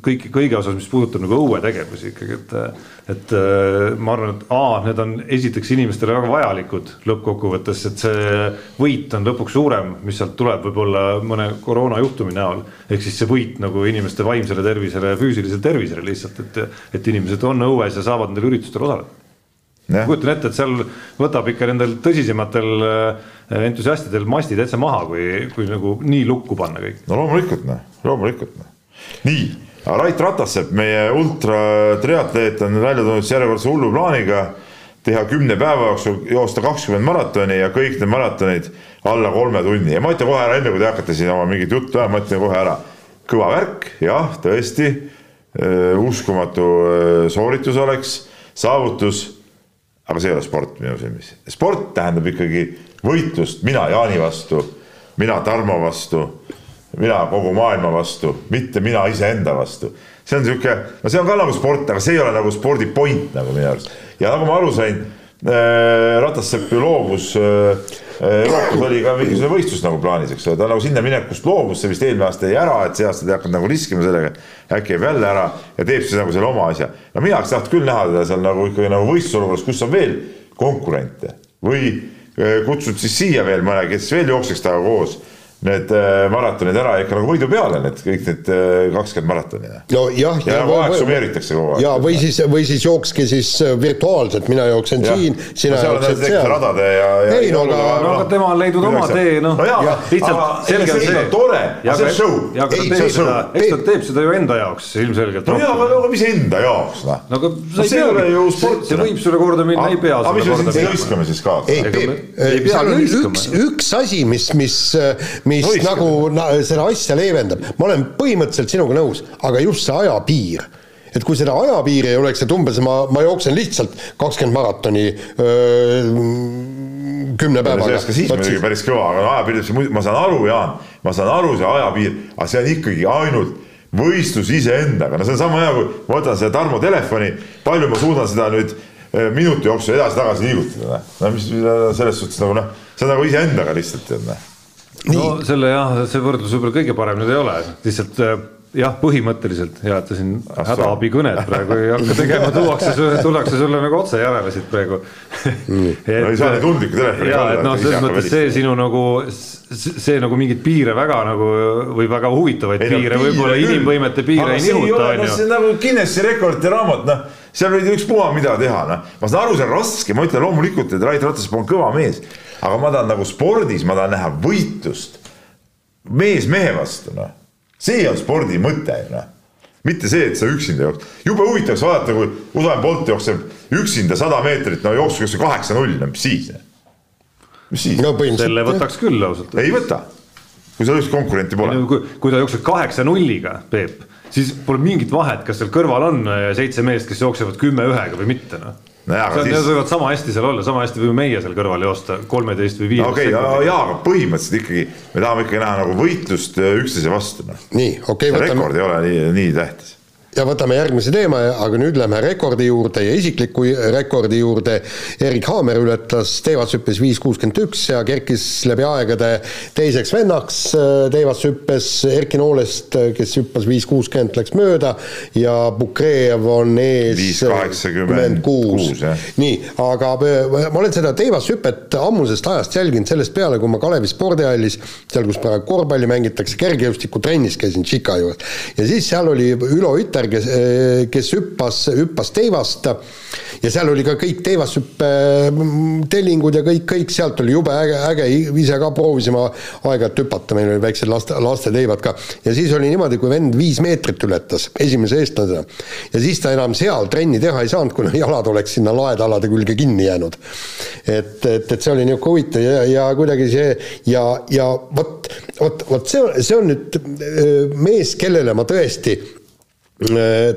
kõik, kõige osas, mis puudutab nagu õuetegevusi ikkagi, et. et äh, ma arvan, et A, need on esiteks inimestele väga vajalikud lõppkokkuvõttes, et see võit on lõpuks suurem, mis sealt tuleb võib-olla mõne koroonajuhtumi näol. ehk siis see võit nagu inimeste vaimsele tervisele ja füüsilisele tervisele lihtsalt, et, et inimesed on õues ja saavad nendel üritustel osaleda kujutan ette, et seal võtab ikka nendel tõsisematel äh, entusiastidel mastid täitsa maha, kui, kui nagu nii lukku panna kõik. no loomulikult noh, loomulikult noh. nii, Rait Ratassepp, meie ultratriatleet on välja tulnud siis järjekordse hullu plaaniga teha kümne päeva jooksul joosta kakskümmend maratoni ja kõik need maratonid alla kolme tunni ja ma ütlen kohe ära, enne kui te hakkate siin oma mingit juttu ajama, ma ütlen kohe ära. kõva värk, jah, tõesti uh, uskumatu uh, sooritus oleks, saavutus aga see ei ole sport minu silmis. sport tähendab ikkagi võitlust mina Jaani vastu, mina Tarmo vastu, mina kogu maailma vastu, mitte mina iseenda vastu. see on sihuke, no see on ka nagu sport, aga see ei ole nagu spordi point nagu minu arust. ja nagu ma aru sain äh,, Ratassepp ju loobus äh, Euroopas oli ka mingisugune võistlus nagu plaanis, eks ole, ta nagu sinna minekust loobus, see vist eelmine aasta jäi ära, et see aasta ta ei hakanud nagu riskima sellega. äkki jääb jälle ära ja teeb siis nagu selle oma asja. no mina oleks tahtnud küll näha teda seal nagu ikkagi nagu võistlusolukorras, kus on veel konkurente või kutsud siis siia veel mõne, kes veel jookseks temaga koos need äh, maratonid ära ikka nagu võidu peale, need kõik need äh, kakskümmend maratoni. no jah. ja, ja nagu aeg summeeritakse kogu aeg. ja või siis, või siis jookske siis äh, virtuaalselt, mina jooksen ja. siin, sina no, jooksed seal. radade ja, ja. ei no aga. no aga tema on leidnud oma tee, noh. lihtsalt selge on see. tore, aga see on show. ja aga ta teeb seda, eks ta teeb seda ju enda jaoks ilmselgelt. no jaa, aga mis enda jaoks, noh. no aga sa ei pea, see võib sulle korda minna, ei pea sulle korda minna. aga mis me siin hõiskame siis ka? ei, seal on üks, üks asi, mis, mis, mis Hoiskame. nagu na, seda asja leevendab. ma olen põhimõtteliselt sinuga nõus, aga just see ajapiir et kui seda ajapiiri ei oleks, et umbes ma, ma jooksen lihtsalt kakskümmend maratoni öö, kümne päevaga. ka siis muidugi päris kõva, aga ajapiir, ma saan aru, Jaan, ma saan aru, see ajapiir, aga see on ikkagi ainult võistlus iseendaga, no see on sama hea, kui ma võtan selle Tarmo telefoni, palju ma suudan seda nüüd minuti jooksul edasi-tagasi liigutada, no mis selles suhtes nagu noh, see on nagu iseendaga lihtsalt tead noh no selle jah, see võrdlus võib-olla kõige parem nüüd ei ole, lihtsalt äh, jah, põhimõtteliselt ja et te siin hädaabikõnet praegu ei hakka tegema, tuuakse tullakse sulle nagu otse järele siit praegu. Et, no ei saa nii tundlikku telefoni kanda. et noh, selles mõttes see sinu nagu, see nagu mingeid piire väga nagu või väga huvitavaid ei, piire no,, võib-olla inimvõimete piire ei nihuta, see on nagu Guinessi rekordite raamat, noh, seal võid ükspuha mida teha, noh. ma saan aru, see on raske, ma ütlen loomulikult, et Rait Ratas on kõva mees aga ma tahan nagu spordis, ma tahan näha võitlust mees mehe vastu, noh. see on spordi mõte, noh. mitte see, et sa üksinda jooksed. jube huvitav oleks vaadata, kui Usain Bolt jookseb üksinda sada meetrit, no jooksu kas või kaheksa-null, no mis siis? mis siis no,? selle võtaks küll ausalt. ei võta, kui seal üldse konkurenti pole. kui, kui ta jookseb kaheksa-nulliga, Peep, siis pole mingit vahet, kas seal kõrval on äh, seitse meest, kes jooksevad kümme ühega või mitte, noh no jaa, aga siis. võivad sama hästi seal olla, sama hästi võime meie seal kõrval joosta kolmeteist või viieteist okei okay,, jaa, aga põhimõtteliselt ikkagi me tahame ikkagi näha nagu võitlust äh, üksteise vastu, noh. nii, okei okay,. rekord ei ole nii, nii tähtis ja võtame järgmise teema, aga nüüd lähme rekordi juurde ja isikliku rekordi juurde. Erik Haamer ületas teevashüppes viis kuuskümmend üks ja kerkis läbi aegade teiseks vennaks teevashüppes. Erki Noolest, kes hüppas viis kuuskümmend, läks mööda ja Bukrejev on ees viis kaheksakümmend kuus. nii, aga ma olen seda teevashüpet ammusest ajast jälginud sellest peale, kui ma Kalevi spordihallis, seal, kus praegu korvpalli mängitakse, kergejõustikutrennis käisin Tšika juures ja siis seal oli Ülo Üter, Peeter, kes, eh, kes hüppas, hüppas teivast ja seal oli ka kõik teivashüppe mm, tellingud ja kõik, kõik sealt oli jube äge, äge, ise ka proovisime aeg-ajalt hüpata, meil oli väiksed laste, lasteteivad ka. ja siis oli niimoodi, kui vend viis meetrit ületas, esimese eestlasena, ja siis ta enam seal trenni teha ei saanud, kuna jalad oleks sinna laedalade külge kinni jäänud. et, et, et see oli niisugune huvitav ja, ja kuidagi see ja, ja vot, vot, vot see, see on nüüd äh, mees, kellele ma tõesti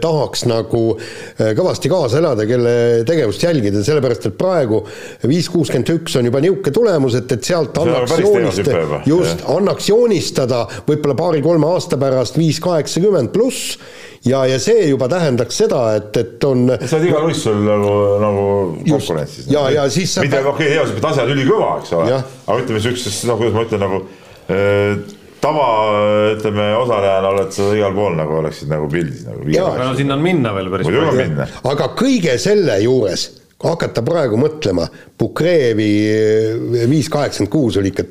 tahaks nagu äh, kõvasti kaasa elada, kelle tegevust jälgida, sellepärast et praegu viis kuuskümmend üks on juba niisugune tulemus, et, et sealt annaks joonistada, just, annaks joonistada võib-olla paari-kolme aasta pärast viis kaheksakümmend pluss ja, ja see juba tähendaks seda, et, et on. sa oled igal võistlusel nagu, nagu konkurentsis. ja, ja siis. mitte okei okay,, hea, sa pead asjad ülikõva, eks ole, aga ütleme siukses, noh, kuidas ma ütlen nagu äh, tava, ütleme, osalejana oled sa igal pool nagu oleksid nagu pildis nagu. aga no sinna on minna veel päris palju. aga kõige selle juures hakata praegu mõtlema, Bukreevi viis kaheksakümmend kuus oli ikka,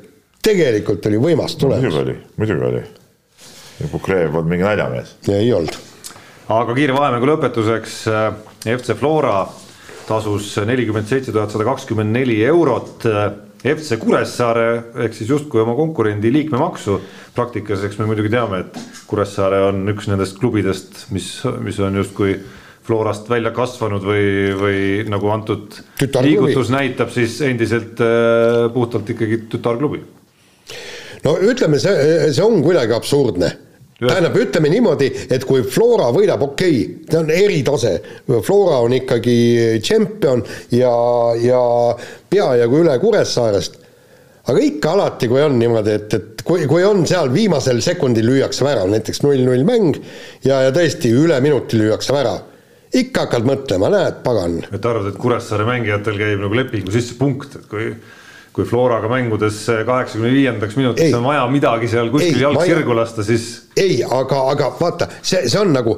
tegelikult oli võimas tulemus. muidugi oli, muidugi oli. Bukreev polnud mingi naljamees. ei olnud. aga kiire vahemängu lõpetuseks äh, FC Flora tasus nelikümmend seitse tuhat sada kakskümmend neli eurot äh, FC Kuressaare ehk siis justkui oma konkurendi liikmemaksu. praktikas, eks me muidugi teame, et Kuressaare on üks nendest klubidest, mis, mis on justkui Florast välja kasvanud või, või nagu antud liigutus näitab, siis endiselt äh, puhtalt ikkagi tütarklubi. no ütleme, see, see on kuidagi absurdne tähendab, ütleme niimoodi, et kui Flora võidab, okei okay,, ta on eritase, Flora on ikkagi tšempion ja, ja peajagu üle Kuressaarest, aga ikka alati, kui on niimoodi, et, et kui, kui on seal viimasel sekundil lüüakse värav, näiteks null-null mäng ja, ja tõesti üle minuti lüüakse värav, ikka hakkad mõtlema, näed, pagan. et arvad, et Kuressaare mängijatel käib nagu lepingu sisse punkt, et kui kui Floraga mängudes kaheksakümne viiendaks minutiks on vaja midagi seal kuskil jalg sirgu lasta, siis. ei, aga, aga vaata, see, see on nagu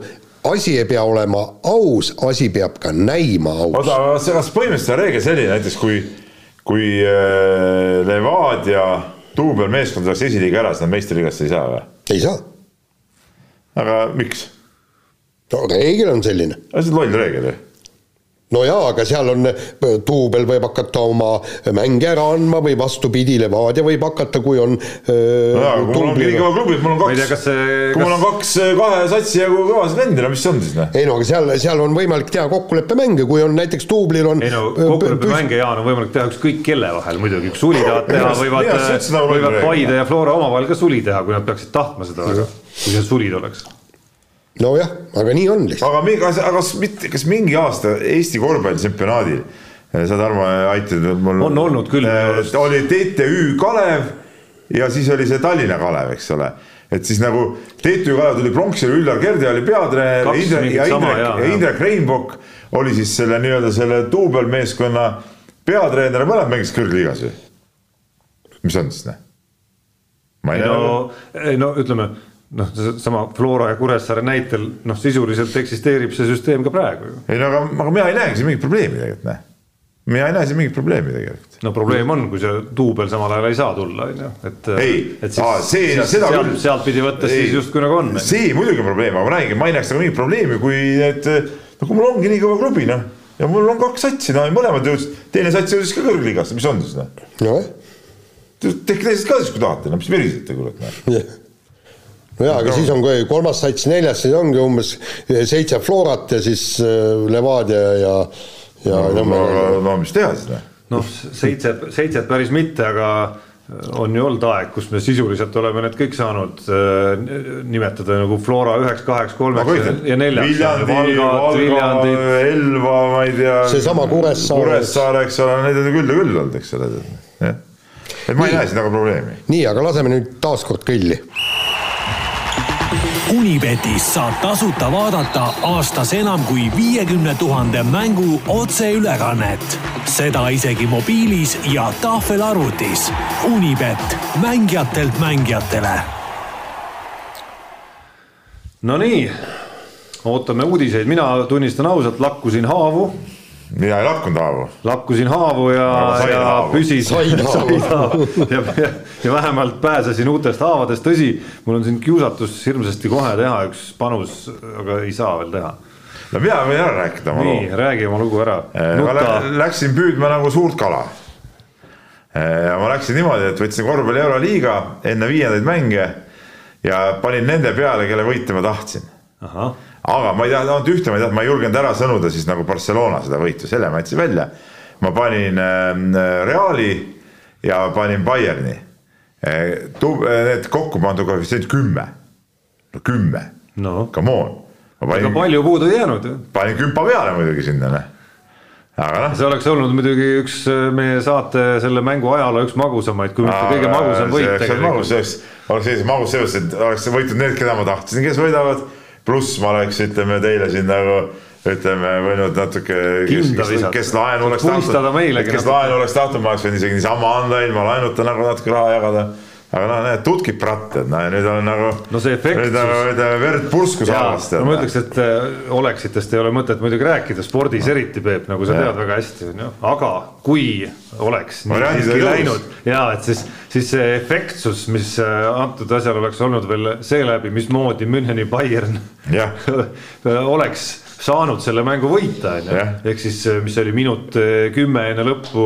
asi ei pea olema aus, asi peab ka näima aus. oota, aga kas põhimõtteliselt on reegel selline näiteks kui, kui äh, Levadia duubelmeeskond saaks esiliiga ära, siis nad meistriliigasse ei saa või? ei saa. aga miks? no reegel on selline. see on loll reegel ju no jaa, aga seal on, duubel võib hakata oma mänge ära andma või vastupidi, Levadia võib hakata, kui on no jaa, kui mul ongi nii kõva klubi, et mul on kaks, kui kas... mul on kaks kahe satsi jagu kõvasid vendi, no mis see on siis, noh? ei no aga seal, seal on võimalik teha kokkuleppemänge, kui on näiteks duublil on ei no kokkuleppemänge, Jaan, on võimalik teha ükskõik kelle vahel muidugi, kui suli tahavad teha, võivad, võivad Paide ja Flora omavahel ka suli teha, kui nad peaksid tahtma seda, aga kui seal sulid oleks nojah, aga nii on lihtsalt. aga, aga, aga kas mitte, kas mingi aasta Eesti korvpallitsempionaadil, eh, sa Tarmo aitasid mul. on olnud küll. Eh, oli TTÜ Kalev ja siis oli see Tallinna Kalev, eks ole et siis nagu TTÜ Kalev tuli pronksile, Üllar Kerde oli peatreener ja Indrek, ja Indrek, ja Indrek Reinbok oli siis selle nii-öelda selle duubelmeeskonna peatreener, mõlemad mängisid kõrgliigas ju. mis on siis noh? ma ei, ei no, ei no ütleme noh, seesama Flora ja Kuressaare näitel noh, sisuliselt eksisteerib see süsteem ka praegu ju. ei no aga, aga mina ei näegi siin mingit probleemi tegelikult, näe. mina ei näe siin mingit probleemi tegelikult. no probleem on, kui see duubel samal ajal ei saa tulla, on ju, et. ei, see, seda sealt, küll. sealtpidi võttes siis justkui nagu on. see muidugi on probleem, aga ma räägin, ma ei näeks nagu mingit probleemi, kui need, no kui mul ongi nii kõva klubi, noh. ja mul on kaks satsi, no mõlemad jõudsid, teine sats jõudis ka kõrgliigasse, mis on siis noh. nojah. tehke teised ka siis, kui tahate, no mis verisete, kurat, noh no jaa, aga no. siis on, kui kolmas sats, neljas, siis ongi umbes seitse Florat ja siis äh, Levadia ja, ja no, no, no mis teha siis, noh? noh, seitse, seitset päris mitte, aga on ju olnud aeg, kus me sisuliselt oleme need kõik saanud äh, nimetada nagu Flora üheks, kaheks, kolmeks ja, ja neljaks. Viljandi, Valga, Elva, ma ei tea. seesama Kuressaare. Kuressaare, eks ole, neid on küll ja küll olnud, eks ole, jah. et ma ei näe siin nagu probleemi. nii, aga laseme nüüd taaskord kõlli Unibetis saab tasuta vaadata aastas enam kui viiekümne tuhande mängu otseülekannet. seda isegi mobiilis ja tahvelarvutis. Unibet, mängijatelt mängijatele. Nonii, ootame uudiseid, mina tunnistan ausalt, lakkusin haavu mina ei lakkunud haavu. lakkusin haavu ja, ja haavu. püsis. ja, ja, ja vähemalt pääsesin uutest haavadest, tõsi, mul on siin kiusatus hirmsasti kohe teha üks panus, aga ei saa veel teha. no mina võin ära rääkida oma nii, räägi oma lugu ära. Ma läksin püüdma nagu suurt kala. Eh, ma läksin niimoodi, et võtsin korvpalli Euroliiga enne viiendaid mänge ja panin nende peale, kelle võite ma tahtsin. Aga ma ei tahtnud ühte, ma ei tahtnud, ma ei julgenud ära sõnuda siis nagu Barcelona seda võitu, selle ma jätsin välja. ma panin äh, Reali ja panin Bayerni äh,. Need kokku pandud koefitsient kümme, no kümme no., come on. ega palju puudu ei jäänud ju. panin kümpa peale muidugi sinna, noh aga noh. see oleks olnud muidugi üks äh, meie saate selle mängu ajaloo üks magusamaid, kui mitte kõige magusam võit tegelikult. see oleks, oleks sellise magus selles, et oleks võitnud need, keda ma tahtsin, kes võidavad pluss ma oleks, ütleme teile siin nagu ütleme, võinud natuke, kes, kes, kes laenu oleks tahtnud, kes laenu oleks tahtnud, ma oleks võinud isegi niisama anda ilma laenuta nagu natuke raha jagada. Aga noh, need tutkib pratted, no ja nüüd on nagu. no see efektsus. nüüd nagu ütleme verd pursku saamast. no ma ütleks, et äh, oleksitest ei ole mõtet muidugi rääkida spordis eriti, Peep, nagu sa tead väga hästi, on ju, aga kui oleks siiski läinud ja et siis, siis see efektsus, mis äh, antud asjal oleks olnud veel seeläbi, mismoodi Müncheni Bayern oleks saanud selle mängu võita, on ju, ehk siis mis oli minut kümme enne lõppu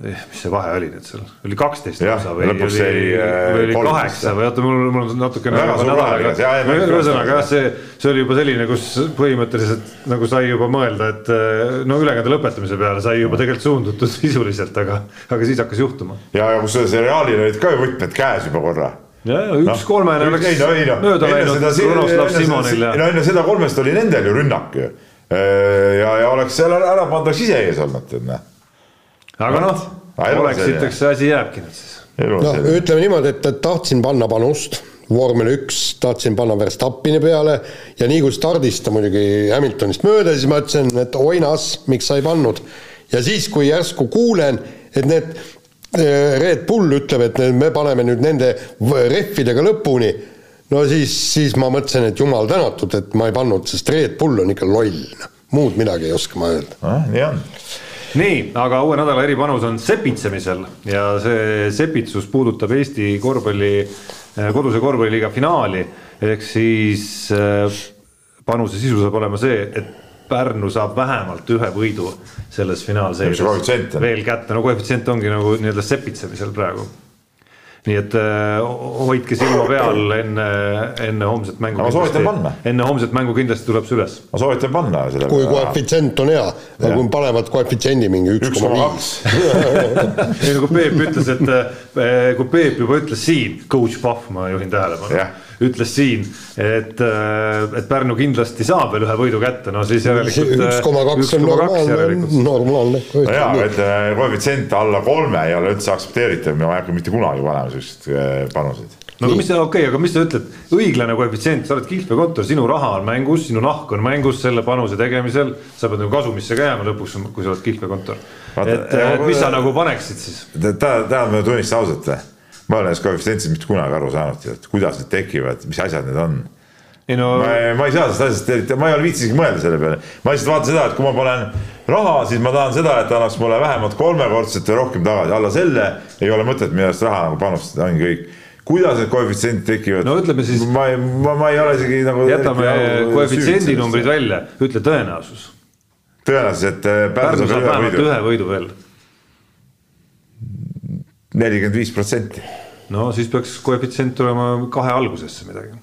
mis see vahe oli nüüd seal, oli kaksteist lausa või oli, või oli kaheksa või oota, mul, mul on natukene. ühesõnaga jah, see, see oli juba selline, kus põhimõtteliselt nagu sai juba mõelda, et eh, no ülekande lõpetamise peale sai juba tegelikult suundutud sisuliselt, aga, aga siis hakkas juhtuma. ja, ja kusjuures Realil olid ka ju võtmed käes juba korra ja, ja üks no, kolmene oleks no, no, mööda läinud Kronoslav Simonil ja. no enne seda kolmest oli nendel ju rünnak ju. ja, ja oleks seal ära, ära pandud, oleks ise ees olnud, et noh aga noh, oleksiteks see asi jääbki nüüd siis. noh, ütleme niimoodi, et, tahtsin panna panust vormel üks tahtsin panna Verstappini peale ja nii kui stardist ta muidugi Hamiltonist mööda, siis ma ütlesin, et oinas, miks sa ei pannud. ja siis, kui järsku kuulen, et need eh, Red Bull ütleb, et me paneme nüüd nende rehvidega lõpuni, no siis, siis ma mõtlesin, et jumal tänatud, et ma ei pannud, sest Red Bull on ikka loll, muud midagi ei oska ma öelda ah,. nii on nii, aga uue nädala eripanus on sepitsemisel ja see sepitsus puudutab Eesti korvpalli, eh, koduse korvpalliliiga finaali. ehk siis eh, panuse sisu saab olema see, et Pärnu saab vähemalt ühe võidu selles finaalseerias veel kätte, no koefitsient ongi nagu nii-öelda sepitsemisel praegu nii et äh, hoidke silma peal enne, enne homset mängu. ma soovitan panna. enne homset mängu kindlasti tuleb see üles. ma soovitan panna. kui koefitsient on hea, aga kui panevad koefitsiendi mingi üks koma viis. nii nagu Peep ütles, et äh, kui Peep juba ütles siin, coach Pahv, ma juhin tähelepanu ütles siin, et, äh, et Pärnu kindlasti saab veel ühe võidu kätte, no siis järelikult. üks koma kaks on normaalne, normaalne. no jaa, ütleme koefitsient alla kolme ei ole üldse aktsepteeritav, ma ei hakka mitte kunagi panema äh, panuseid no aga mis sa, okei okay,, aga mis sa ütled, õiglane koefitsient, sa oled kihlveokontor, sinu raha on mängus, sinu nahk on mängus selle panuse tegemisel, sa pead nagu kasumisse ka jääma lõpuks, kui sa oled kihlveokontor. et mis sa nagu paneksid siis? tähendab, ma tunnistan ausalt ma olen nendest koefitsientidest mitte kunagi aru saanud, et kuidas need tekivad, mis asjad need on. ei no. ma, ma ei saa sellest asjast eriti, ma ei ole viitsinud mõelda selle peale, ma lihtsalt vaatan seda, et kui ma panen raha, siis ma tahan seda, et annaks mulle vähemalt kolmekordset või rohkem tagasi, alla selle ei ole mõtet minu arust raha nagu panustada, ongi kõik kuidas need koefitsiendid tekivad? no ütleme siis. ma ei, ma, ma ei ole isegi nagu. jätame koefitsiendi numbrid välja, ütle tõenäosus. tõenäosus, et äh, Pärnu saab vähemalt ühe võidu veel. nelikümmend viis protsenti no siis peaks koefitsient tulema kahe algusesse midagi,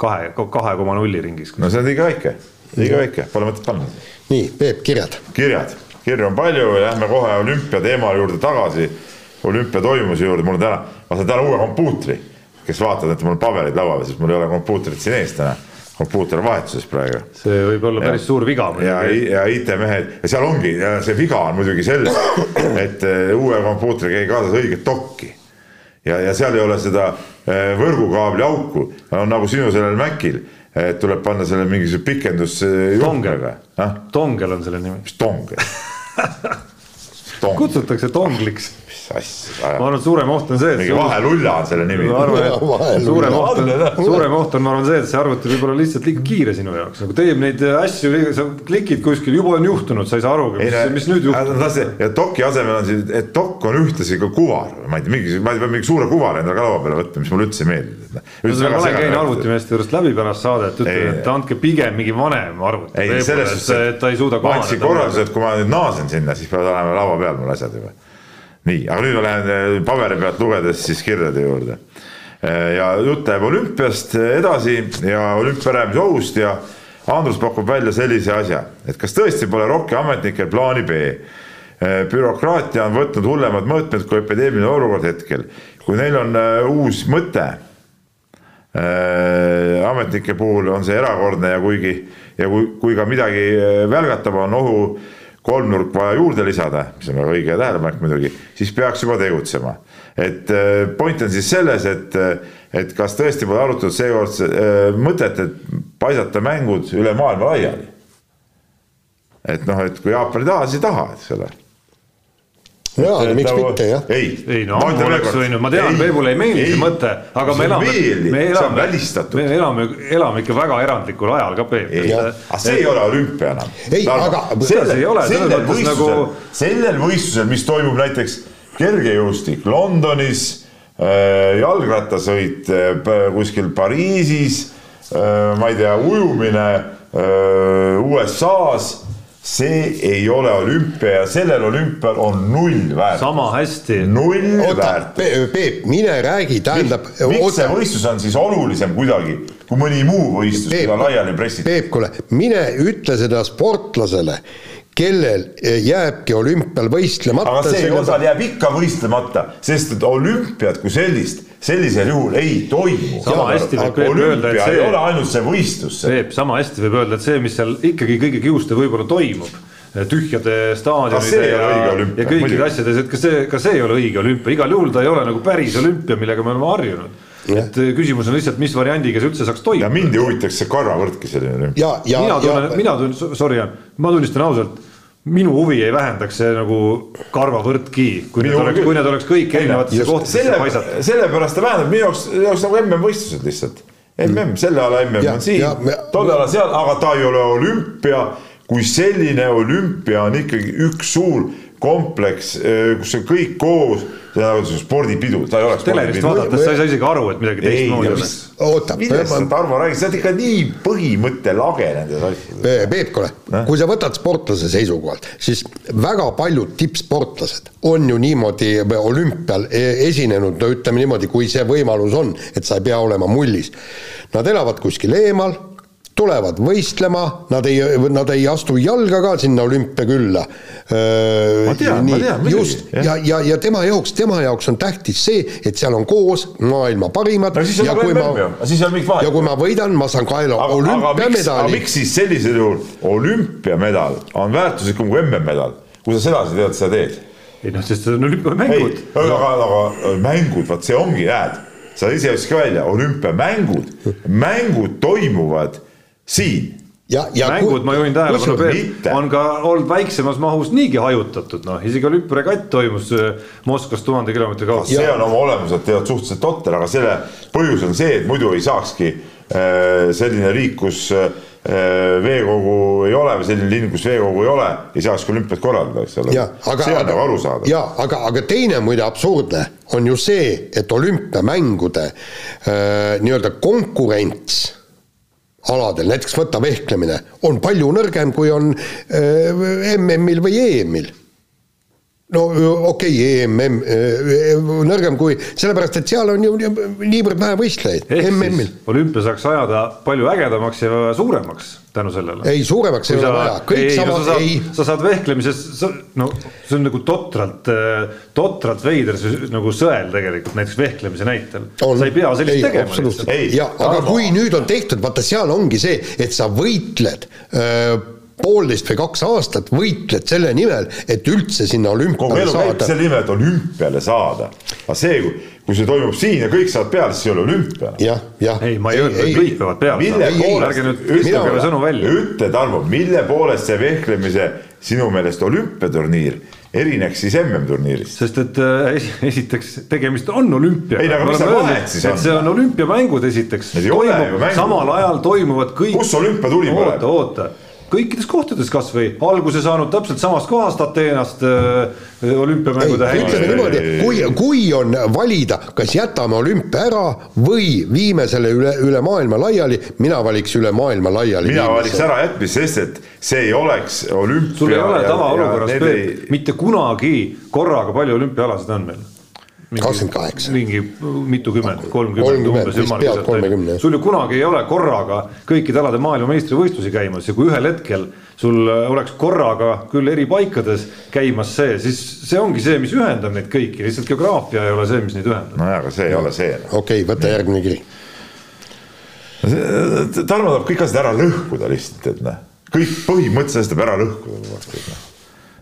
kahe, kahe koma nulli ringis. no see on liiga väike, liiga väike, pole mõtet panna. nii, Peep, kirjad. kirjad, kirju on palju, lähme kohe olümpia teema juurde tagasi. olümpia toimuse juurde, mul on täna, ma saan täna uue kompuutri, kes vaatavad, et mul on paberid laual, sest mul ei ole kompuutrit siin ees täna kompuuter vahetuses praegu. see võib olla päris ja, suur viga. ja, ja IT-mehed ja seal ongi, see viga on muidugi selles, et eh, uue kompuutriga ei kaasas õiget dokki ja, ja seal ei ole seda äh, võrgukaabli auku, on nagu sinu sellel Macil, et tuleb panna selle mingisuguse pikendus. tongel, tongel on selle nimi. mis tongel. Kutsutakse tongliks mis asja ajab. ma arvan, et suurem oht on see, et. mingi vahelulla on selle nimi. suurem oht on, suurem oht on, ma arvan, see, et see arvuti võib olla lihtsalt liiga kiire sinu jaoks, nagu teeb neid asju, sa klikid kuskil, juba on juhtunud, sa ei saa aru, mis, mis nüüd juhtub. ja doki asemel on siis, et dokk on ühtlasi ka kuvar, ma ei tea, mingi, ma pean mingi suure kuvari endale ka laua peale võtma, mis mulle üldse ei meeldi. ma olen käinud arvutimeeste juurest läbi pärast saadet, ütlen, et andke pigem mingi vanem arvuti. ei, selles suhtes, et ta ei suuda. ma andsin korralduse, et kui ma nüüd naasen sinna, siis peavad olema laua peal mul asjad juba nii, aga nüüd ma lähen äh, paberi pealt lugedes siis kirjade juurde. Äh, ja jutt läheb olümpiast edasi ja olümpia rääkimise ohust ja Andrus pakub välja sellise asja, et kas tõesti pole ROK-i ametnikel plaani B? Bürokraatia on võtnud hullemad mõõtmed kui epideemiline olukord hetkel. kui neil on uus mõte, ametnike puhul on see erakordne ja kuigi ja kui, kui ka midagi välgatab, on ohu kolmnurk vaja juurde lisada, mis on väga õige tähelepanek muidugi, siis peaks juba tegutsema. et äh, point on siis selles, et, äh, et kas tõesti pole arutatud seekord äh, mõtet, et paisata mängud üle maailma laiali. et noh, et kui Jaapan ei taha, siis ei taha, eks ole jaa, aga miks mitte, jah. ei, ei no ammu oleks võinud, ma tean, Peebule ei meeldi see mõte, aga me elame, me elame, me elame, elame ikka väga erandlikul ajal ka, Peep. aga see ei ole olümpia enam. ei, aga selles ei ole, selles mõttes nagu. sellel võistlusel, mis toimub näiteks kergejõustik Londonis, äh, jalgrattasõit äh, kuskil Pariisis, äh, ma ei tea, ujumine USA-s see ei ole olümpia ja sellel olümpial on null väärtust. sama hästi. null väärtust. Peep, mine räägi, tähendab. miks see võistlus on siis olulisem kuidagi kui mõni muu võistlus, mida laiali pressitakse? Peep, kuule, mine ütle seda sportlasele kellel jääbki olümpial võistlemata. aga see osal jääb ikka võistlemata, sest et olümpiat kui sellist sellisel juhul ei toimu. sama hästi võib Peep öelda, et see ei ole ainult see võistlus. Peep, sama hästi võib öelda, et see, mis seal ikkagi kõige kiuste võib-olla toimub tühjade staadionide ja, ja kõikide asjades, et ka see, ka see ei ole õige olümpia, igal juhul ta ei ole nagu päris olümpia, millega me oleme harjunud et küsimus on lihtsalt, mis variandiga see üldse saaks toimuda. ja mind ei huvitaks see karvavõrdki selline. mina tunnen, mina tunnen, sorry ma tunnistan ausalt minu huvi ei vähendaks see nagu karvavõrdki, kui need oleks, kui need oleks kõik erinevatesse kohtadesse paisatud. sellepärast ta vähendab minu jaoks, jaoks nagu MM-võistlused lihtsalt. MM, selle ala MM on siin, tolle ala seal, aga ta ei ole olümpia. kui selline olümpia on ikkagi üks suur kompleks, kus on kõik koos see on spordipidu, ta ei oleks. telerist vaadates sa ei saa isegi aru, et midagi teistmoodi oleks. oota. millest sa Tarmo räägid, sa oled ikka nii põhimõttelage nendes asjades. Peep, kuule, kui sa võtad sportlase seisukohalt, siis väga paljud tippsportlased on ju niimoodi olümpial e-, esinenud, no ütleme niimoodi, kui see võimalus on, et sa ei pea olema mullis. Nad elavad kuskil eemal tulevad võistlema, nad ei, nad ei astu jalga ka sinna olümpiakülla. ma tean, ma tean, just, ja, ja, ja tema jaoks, tema jaoks on tähtis see, et seal on koos maailma parimad. no on nagu mingit vahet. ja kui ma võidan, ma saan kaela olümpiamedali. miks siis sellisel juhul olümpiamedal on väärtuslikum kui MM-medal, kui sa sedasi tead, seda teed? ei noh, sest see on olümpiamängud. aga, aga mängud, vot see ongi, näed, sa ise ütlesid ka välja, olümpiamängud, mängud toimuvad siin ja, ja mängud, ma juhin tähelepanu, Peep, on ka olnud väiksemas mahus niigi hajutatud, noh, isegi olümpiaregatt toimus äh, Moskvas tuhande kilomeetri kaugusel. see on oma olemuselt tegelikult suhteliselt totter, aga selle põhjus on see, et muidu ei saakski äh, selline riik, kus äh, veekogu ei ole või selline linn, kus veekogu ei ole, ei saaks ka olümpiat korraldada, eks ole. see on nagu arusaadav. ja aga, aga teine muide absurdne on ju see, et olümpiamängude nii-öelda konkurents aladel, näiteks võta vehklemine, on palju nõrgem, kui on äh, MM-il või EM-il no okei okay,, EMM nõrgem kui, sellepärast et seal on ju niivõrd vähe võistlejaid MM-il. olümpia saaks ajada palju ägedamaks ja suuremaks tänu sellele. ei, suuremaks ei ole vaja, kõik ei, sama, sa ei. sa saad vehklemises, no see on nagu totralt, totralt veider nagu sõel tegelikult näiteks vehklemise näitel. sa ei pea sellist ei, tegema lihtsalt. ja, aga kui nüüd on tehtud, vaata seal ongi see, et sa võitled öö, poolteist või kaks aastat võitled selle nimel, et üldse sinna olümpiale saada. selle nimel, et olümpiale saada. aga see, kui see toimub siin ja kõik saavad peale, siis ei ole olümpia. jah, jah. ei, ma ei öelnud, et kõik peavad peale saama. ärge nüüd ütle sõnu välja. ütle, Tarmo, mille poolest see vehklemise sinu meelest olümpiaturniir erineks siis MM-turniirist? sest et äh, esiteks tegemist on olümpiaga. ei, aga mis see vahet siis on? see on olümpiamängud esiteks. samal ajal toimuvad kõik. kus olümpia tuli? oota, oota kõikides kohtades kasvõi alguse saanud täpselt samast kohast Ateenast äh, olümpiamängude hängis. ütleme niimoodi, kui, kui on valida, kas jätame olümpia ära või viime selle üle, üle maailma laiali, mina valiks üle maailma laiali. mina valiks ära jätmist, sest et see ei oleks olümpia. sul ei ole tavaolukorras, ei..., mitte kunagi korraga palju olümpiaalasid on meil kakskümmend kaheksa. mingi mitukümmend, kolmkümmend umbes ümmarguselt. sul ju kunagi ei ole korraga kõikide alade maailmameistrivõistlusi käimas ja kui ühel hetkel sul oleks korraga küll eri paikades käimas see, siis see ongi see, mis ühendab neid kõiki, lihtsalt geograafia ei ole see, mis neid ühendab. nojah, aga see ei ole see. okei okay,, võta järgmine kiri. Tarmo tahab kõik asjad ära lõhkuda lihtsalt, et noh, kõik põhimõtteliselt tahab ära lõhkuda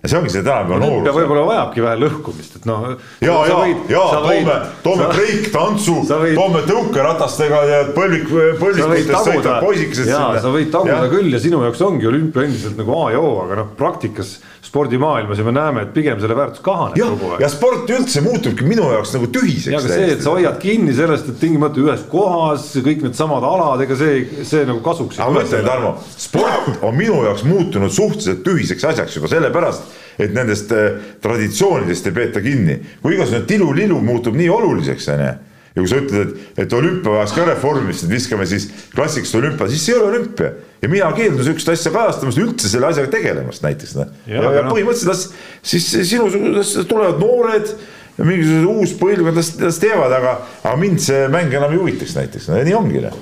see ongi see tänapäeva noorus. võib-olla vajabki vähe lõhkumist, et noh. ja, ja, ja toome, toome breiktantsu, toome tõukeratastega ja põlvik, põlvikutest sõitvad poisikesed sinna. sa võid taguda ja. küll ja sinu jaoks ongi olümpia endiselt nagu A ja O, aga noh, praktikas spordimaailmas ja me näeme, et pigem selle väärtus kahaneb jah, kogu aeg. ja sport üldse muutubki minu jaoks nagu tühiseks. ja aga see, et sa hoiad kinni sellest, et tingimata ühes kohas kõik needsamad alad, ega see, see nagu kasuks. aga ma ütlen, Tarmo, sport on minu jaoks muutunud suhteliselt tühiseks asjaks juba sellepärast, et nendest äh, traditsioonidest ei peeta kinni. kui igasugune tilulilu muutub nii oluliseks, onju ja kui sa ütled, et, et olümpia vajas ka reformimist, et viskame siis klassikalist olümpia, siis see ei ole olümpia. ja mina keeldun sihukest asja kajastamast, üldse selle asjaga tegelemast näiteks. Noh. ja, ja, ja no. põhimõtteliselt siis sinusugused tulevad noored ja mingisugused uus põlvkond, las, las teevad, aga, aga mind see mäng enam ei huvitaks näiteks, no ja nii ongi. Noh.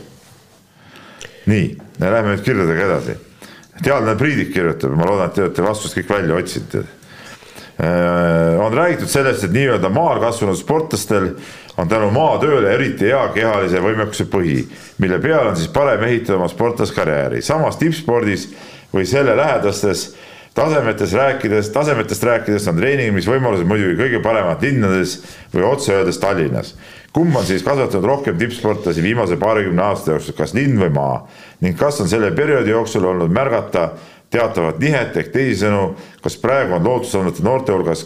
nii, lähme nüüd kirjadega edasi. teadlane Priidik kirjutab, ma loodan, et te olete vastust kõik välja otsinud äh, on räägitud sellest, et nii-öelda maal kasvanud sportlastel on tänu maatööle eriti hea kehalise võimekuse põhi, mille peal on siis parem ehitada oma sportlaskarjääri. samas tippspordis või selle lähedastes tasemetes rääkides, tasemetest rääkides on treenimisvõimalused muidugi kõige paremad linnades või otse öeldes Tallinnas. kumb on siis kasvatanud rohkem tippsportlasi viimase paarikümne aasta jooksul, kas linn või maa ning kas on selle perioodi jooksul olnud märgata teatavat nihet ehk teisisõnu, kas praegu on lootusandvate noorte hulgas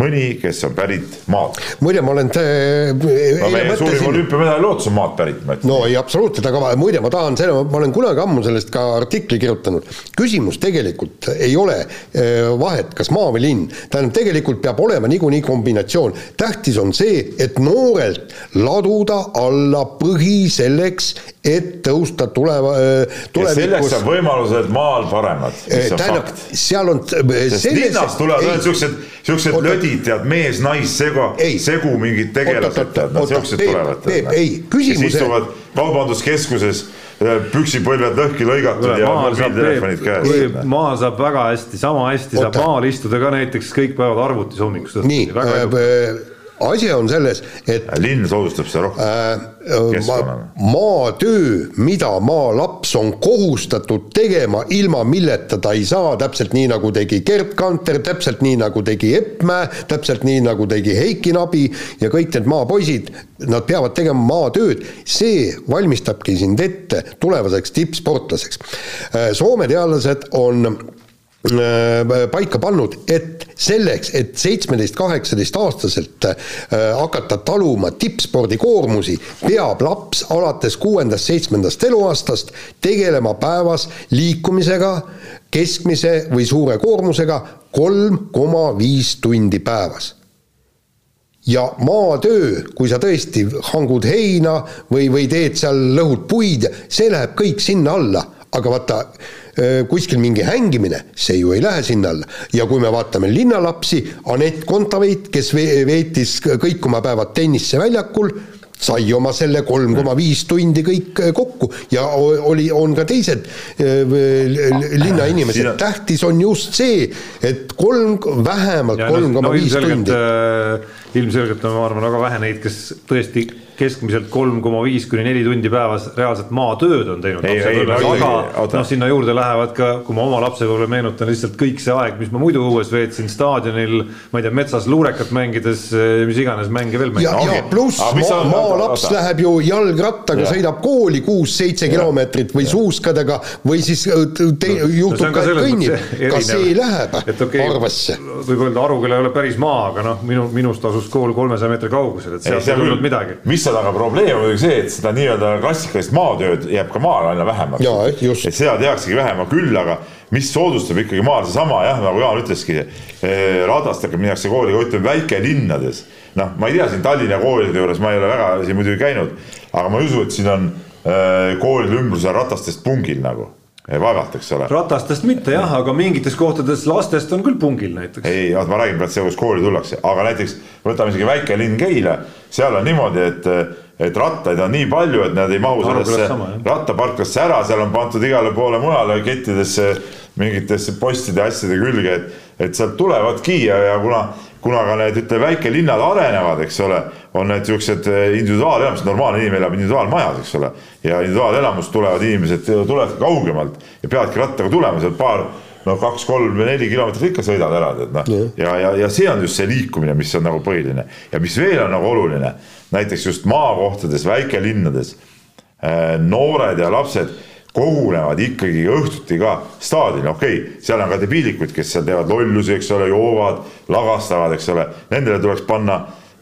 mõni, kes on pärit maalt. muide, ma olen no meie suurim olümpiamedali lootus on maalt pärit, ma ütlen. no ei, absoluutselt, aga muide, ma tahan selle, ma olen kunagi ammu sellest ka artikli kirjutanud. küsimus tegelikult ei ole äh, vahet, kas maa või linn, tähendab, tegelikult peab olema niikuinii kombinatsioon. tähtis on see, et noorelt laduda alla põhi selleks, et tõusta tuleva, äh, tulevikus. selleks on võimalused maal paremad, mis on tähendab, fakt. seal on. sest linnast tulevad ainult siuksed, siuksed lödid tädid, tead, mees-nais-segu, segu mingid tegelased, tead, nad siuksed tulevad. ei, küsimus. istuvad kaubanduskeskuses äh, püksipõlved lõhki lõigatud ja mobiiltelefonid käes. maal saab väga hästi, sama hästi Oota. saab maal istuda ka näiteks kõik päevad arvutis hommikust õhtuni. nii, asi on selles, et linn soodustab seda rohkem. Äh, ma, maatöö, mida maalaps on kohustatud tegema, ilma milleta ta ei saa, täpselt nii, nagu tegi Gerd Kanter, täpselt nii, nagu tegi Epp Mäe, täpselt nii, nagu tegi Heiki Nabi ja kõik need maapoisid, nad peavad tegema maatööd, see valmistabki sind ette tulevaseks tippsportlaseks. Äh, Soome teadlased on Äh, paika pannud, et selleks, et seitsmeteist, kaheksateist aastaselt äh, hakata taluma tippspordi koormusi, peab laps alates kuuendast-seitsmendast eluaastast tegelema päevas liikumisega keskmise või suure koormusega kolm koma viis tundi päevas. Ja maatöö, kui sa tõesti hangud heina või, või teed seal, lõhud puid, see läheb kõik sinna alla, aga vaata Äh, kuskil mingi hängimine, see ju ei lähe sinna alla. ja kui me vaatame linnalapsi, Anett Kontaveit, kes veetis kõik oma päevad tenniseväljakul, sai oma selle kolm koma viis tundi kõik kokku ja oli, on ka teised linnainimesed, tähtis on just see, et kolm, vähemalt kolm koma viis tundi. ilmselgelt on, ma arvan, väga vähe neid, kes tõesti keskmiselt kolm koma viis kuni neli tundi päevas reaalselt maatööd on teinud. aga noh, sinna juurde lähevad ka, kui ma oma lapsepõlve meenutan, lihtsalt kõik see aeg, mis ma muidu õues veetsin staadionil, ma ei tea, metsas luurekat mängides, mis iganes mänge veel mängida. ja, ja pluss maa, maalaps läheb ju jalgrattaga, sõidab kooli kuus-seitse kilomeetrit või suuskadega või siis äh, te, juhtub no, ka, et kõnnib. ka see läheb okay, arvesse. võib öelda, Aruküla ei ole päris maa, aga noh, minu, minust asus kool kolmesaja meetri kaugusel, et sealt ei tulnud midagi. mis seal aga probleem on muidugi see, et seda nii-öelda klassikalist maatööd jääb ka maal aina vähemaks. et seda tehaksegi vähem, küll aga mis soodustab ikkagi maal seesama jah, nagu Jaan ütleski eh,, ratastega minnakse kooli, ütleme väikelinnades. noh, ma ei tea siin Tallinna koolide juures, ma ei ole väga siin muidugi käinud, aga ma ei usu, et siin on eh, koolide ümbrusel ratastest pungil nagu vaevalt, eks ole. ratastest mitte jah, aga mingites kohtades lastest on küll pungil näiteks. ei, vaat ma räägin praegu see, kus kooli tullakse, aga näiteks võtame isegi väike linn Keila, seal on niimoodi, et, et rattaid on nii palju, et nad ei mahu sellesse rattaparklasse ära, seal on pandud igale poole mujale kettidesse mingitesse postide asjade külge, et, et sealt tulevadki. Ja, ja kuna kuna ka need, ütleme, väikelinnad arenevad, eks ole, on need niisugused eh, individuaalelamused, normaalne inimene elab individuaalmajas, eks ole, ja individuaalelamust tulevad inimesed tulevad kaugemalt ja peavadki rattaga tulema sealt paar no kaks, kolm või neli kilomeetrit ikka sõidad ära, tead noh. ja, ja, ja see on just see liikumine, mis on nagu põhiline. Ja mis veel on nagu oluline, näiteks just maakohtades, väikelinnades, eh, noored ja lapsed kogunevad ikkagi õhtuti ka staadionil, okei okay,, seal on ka debiilikud, kes seal teevad lollusi, eks ole, joovad, lagastavad, eks ole, nendele tuleks panna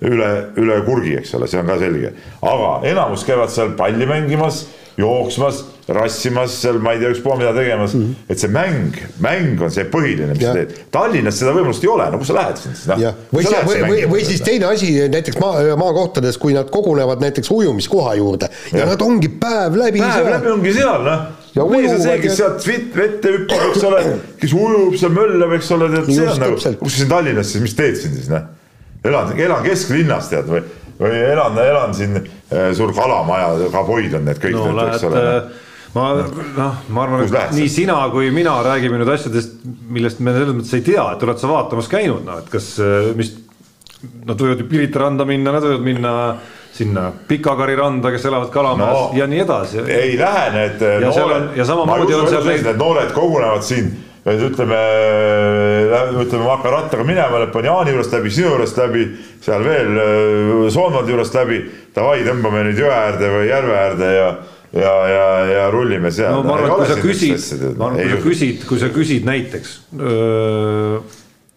üle, üle kurgi, eks ole, see on ka selge. aga enamus käivad seal palli mängimas, jooksmas rassimas seal, ma ei tea, ükspuha mida tegemas mm, -hmm. et see mäng, mäng on see põhiline, mis sa teed. Tallinnas seda võimalust ei ole, no kus sa lähed siis noh. või, või, või, või siis teine asi näiteks maa, maakohtades, kui nad kogunevad näiteks ujumiskoha juurde ja, ja nad ongi päev läbi päev seal. läbi ongi seal noh ja mees on see, kes sealt vette hüppab, eks ole, kes ujub seal, möllab, eks ole, tead, see on nagu, kus sa siin Tallinnas siis, mis teed siin siis, noh. Elan, elan kesklinnas, tead, või, või elan, elan siin äh, suur kalamaja, kaboid on need kõik no,, eks ole äh, ma noh, ma arvan, et nii sina kui mina räägime nüüd asjadest, millest me selles mõttes ei tea, et oled sa vaatamas käinud, noh et kas, mis. Nad võivad ju Pirita randa minna, nad võivad minna sinna Pikakari randa, kes elavad Kalamajas no, ja nii edasi. ei lähe need ja noored, ja samamoodi on seal neid. Need noored kogunevad siin ütleme, ütleme, ma hakkan rattaga minema, lõpan Jaani juurest läbi, sinu juurest läbi, seal veel Soonvaldi juurest läbi. Davai, tõmbame nüüd jõe äärde või järve äärde ja ja, ja, ja rullime seal. no ma arvan, et kui sa küsid, ma arvan, kui sa küsid, kui sa küsid näiteks öö,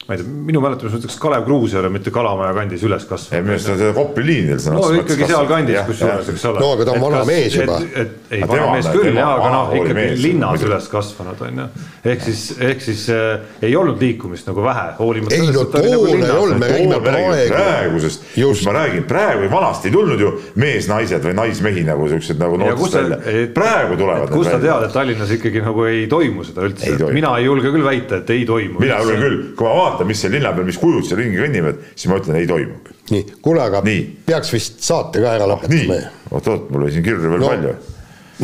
ma ei tea, minu mäletamist mõttes Kalev Kruus ei ole mitte Kalamaja kandis üles kasvanud. ei, minu arust on see Kopli liinil. no ikkagi sealkandis kusjuures, eks ole. no aga ta on vana mees juba. et, ei, vana mees küll jah, aga noh, ikkagi linnas üles kasvanud on ju. ehk siis, ehk siis äh, ei olnud liikumist nagu vähe, hoolimata. ei no toona nagu ei olnud, me räägime praegu. praegusest, just ma räägin, praegu vanasti ei tulnud ju mees-naised või naismehi nagu siuksed nagu noortest välja. praegu tulevad. kust sa tead, et Tallinnas ikkagi nagu ei toimu seda üldse, mina ei julge küll väita, et ei toimu. mina julgen küll, kui ma vaatan vaatan, mis seal linna peal, mis kujud seal ringi kõnnivad, siis ma ütlen, ei toimu. nii, kuule, aga nii. peaks vist saate ka ära lõpetama. oot-oot, mul oli siin kirju veel no, palju.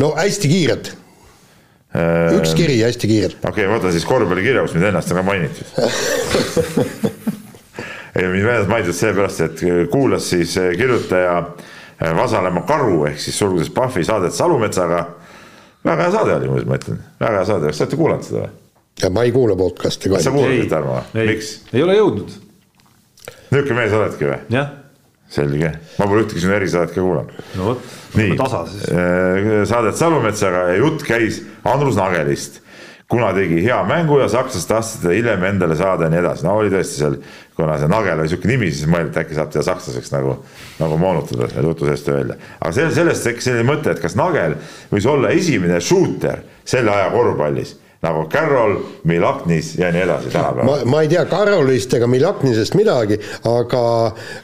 no hästi kiirelt äh,. üks kiri hästi kiirelt. okei okay,, ma võtan siis korvpallikirja, kus mind ennast on ka mainitud ei, mind meeles mainitud seepärast, et kuulas siis äh, kirjutaja äh, Vasalemma Karu ehk siis sulgudes Pahvi saadet Salumetsaga. väga hea saade oli ma ütlen, väga hea saade, kas te olete kuulanud seda või? Ja ma ei kuule podcast'i ka. sa kuulad, Tarmo, miks? ei ole jõudnud. niisugune mees oledki või? jah. selge, ma pole ühtegi sinu erisaadet ka kuulanud. no vot, nii tasa siis. Äh, saadet Salumetsaga ja jutt käis Andrus Nagelist kuna tegi hea mängu ja sakslased tahtsid teda hiljem endale saada ja nii edasi, no oli tõesti seal, kuna see Nagel oli sihuke nimi, siis mõeldi, et äkki saab teda sakslaseks nagu, nagu moonutada ja jutu seest öelda. aga sellest, sellest tekkis selline mõte, et kas Nagel võis olla esimene shooter selle aja korvpallis nagu Carroll, Milaknis ja nii edasi tänapäeval. ma, ma ei tea Carrollist ega Milaknisest midagi, aga,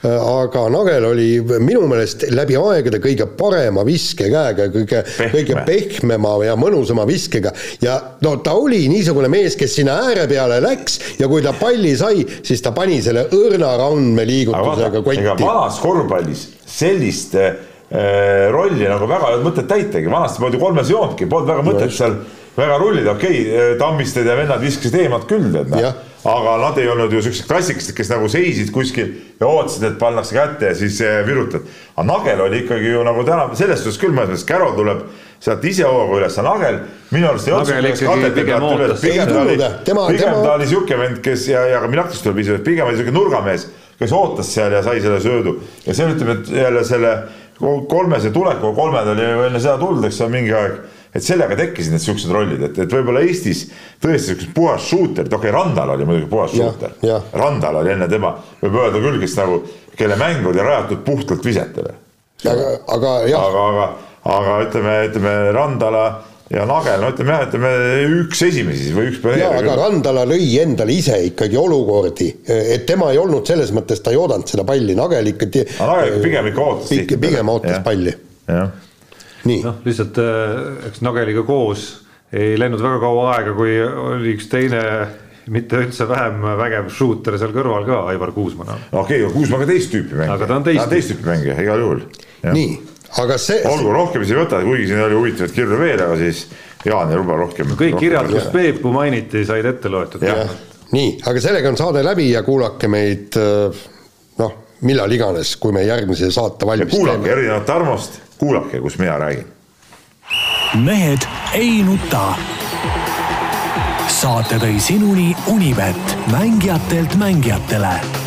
aga Nagel oli minu meelest läbi aegade kõige parema viskekäega, kõige, kõige pehmema ja mõnusama viskega ja no ta oli niisugune mees, kes sinna ääre peale läks ja kui ta palli sai, siis ta pani selle õrna randmeliigutusega kotti. ega vanas korvpallis sellist äh, rolli nagu väga ei olnud mõtet täitagi, vanasti polnud ju kolmes joontki, polnud väga mõtet seal väga rullid, okei okay,, Tammisted ja vennad viskasid eemalt küll, tead noh. aga nad ei olnud ju siuksed klassikalised, kes nagu seisid kuskil ja ootasid, et pannakse kätte ja siis eh, virutad. aga Nagel oli ikkagi ju nagu täna, selles suhtes küll mõnes mõttes, Carol tuleb sealt ise hooga üles, aga Nagel minu arust ei olnud üles, pigem ta oli, pigem ta oli siuke vend, kes ja, ja ka Minakist tuleb ise, pigem oli siuke nurgamees, kes ootas seal ja sai selle söödu. Ja see ütleme, et jälle selle kolmese tulekuga, kolmand oli ju enne seda tulnud, eks ole, mingi aeg et sellega tekkisid need siuksed rollid, et, et võib-olla Eestis tõesti siukest puhas shooter, okei okay,, Randal oli muidugi puhas shooter, Randal oli enne tema, võib öelda küll, kes nagu, kelle mäng oli rajatud puhtalt visetele. aga, aga jah. aga, aga, aga ütleme, ütleme Randala ja Nagel, no ütleme jah, ütleme üks esimesi siis või üks pioneer. aga Randala lõi endale ise ikkagi olukordi, et tema ei olnud selles mõttes, ta ei oodanud seda palli, Nagel ikkagi. Nagel pigem ikka ootas. pigem ootas ja. palli. jah noh, lihtsalt äh, eks Nageliga koos ei läinud väga kaua aega, kui oli üks teine mitte üldse vähem vägev shooter seal kõrval ka, Aivar Kuusma. okei okay,, Kuusma ka teist tüüpi mängija. aga ta on teist, teist tüüpi mängija igal juhul. nii, aga see. olgu, rohkem siis ei võta, kuigi siin oli huvitavaid kirju veel, aga siis Jaan ei luba rohkem. kõik kirjad, kus Peepu mainiti, said ette loetud. nii, aga sellega on saade läbi ja kuulake meid äh, noh, millal iganes, kui me järgmise saate valmis teeme. kuulake erinevat Tarmost kuulake, kus mina räägin. mehed ei nuta. saate tõi sinuni Unibet, mängijatelt mängijatele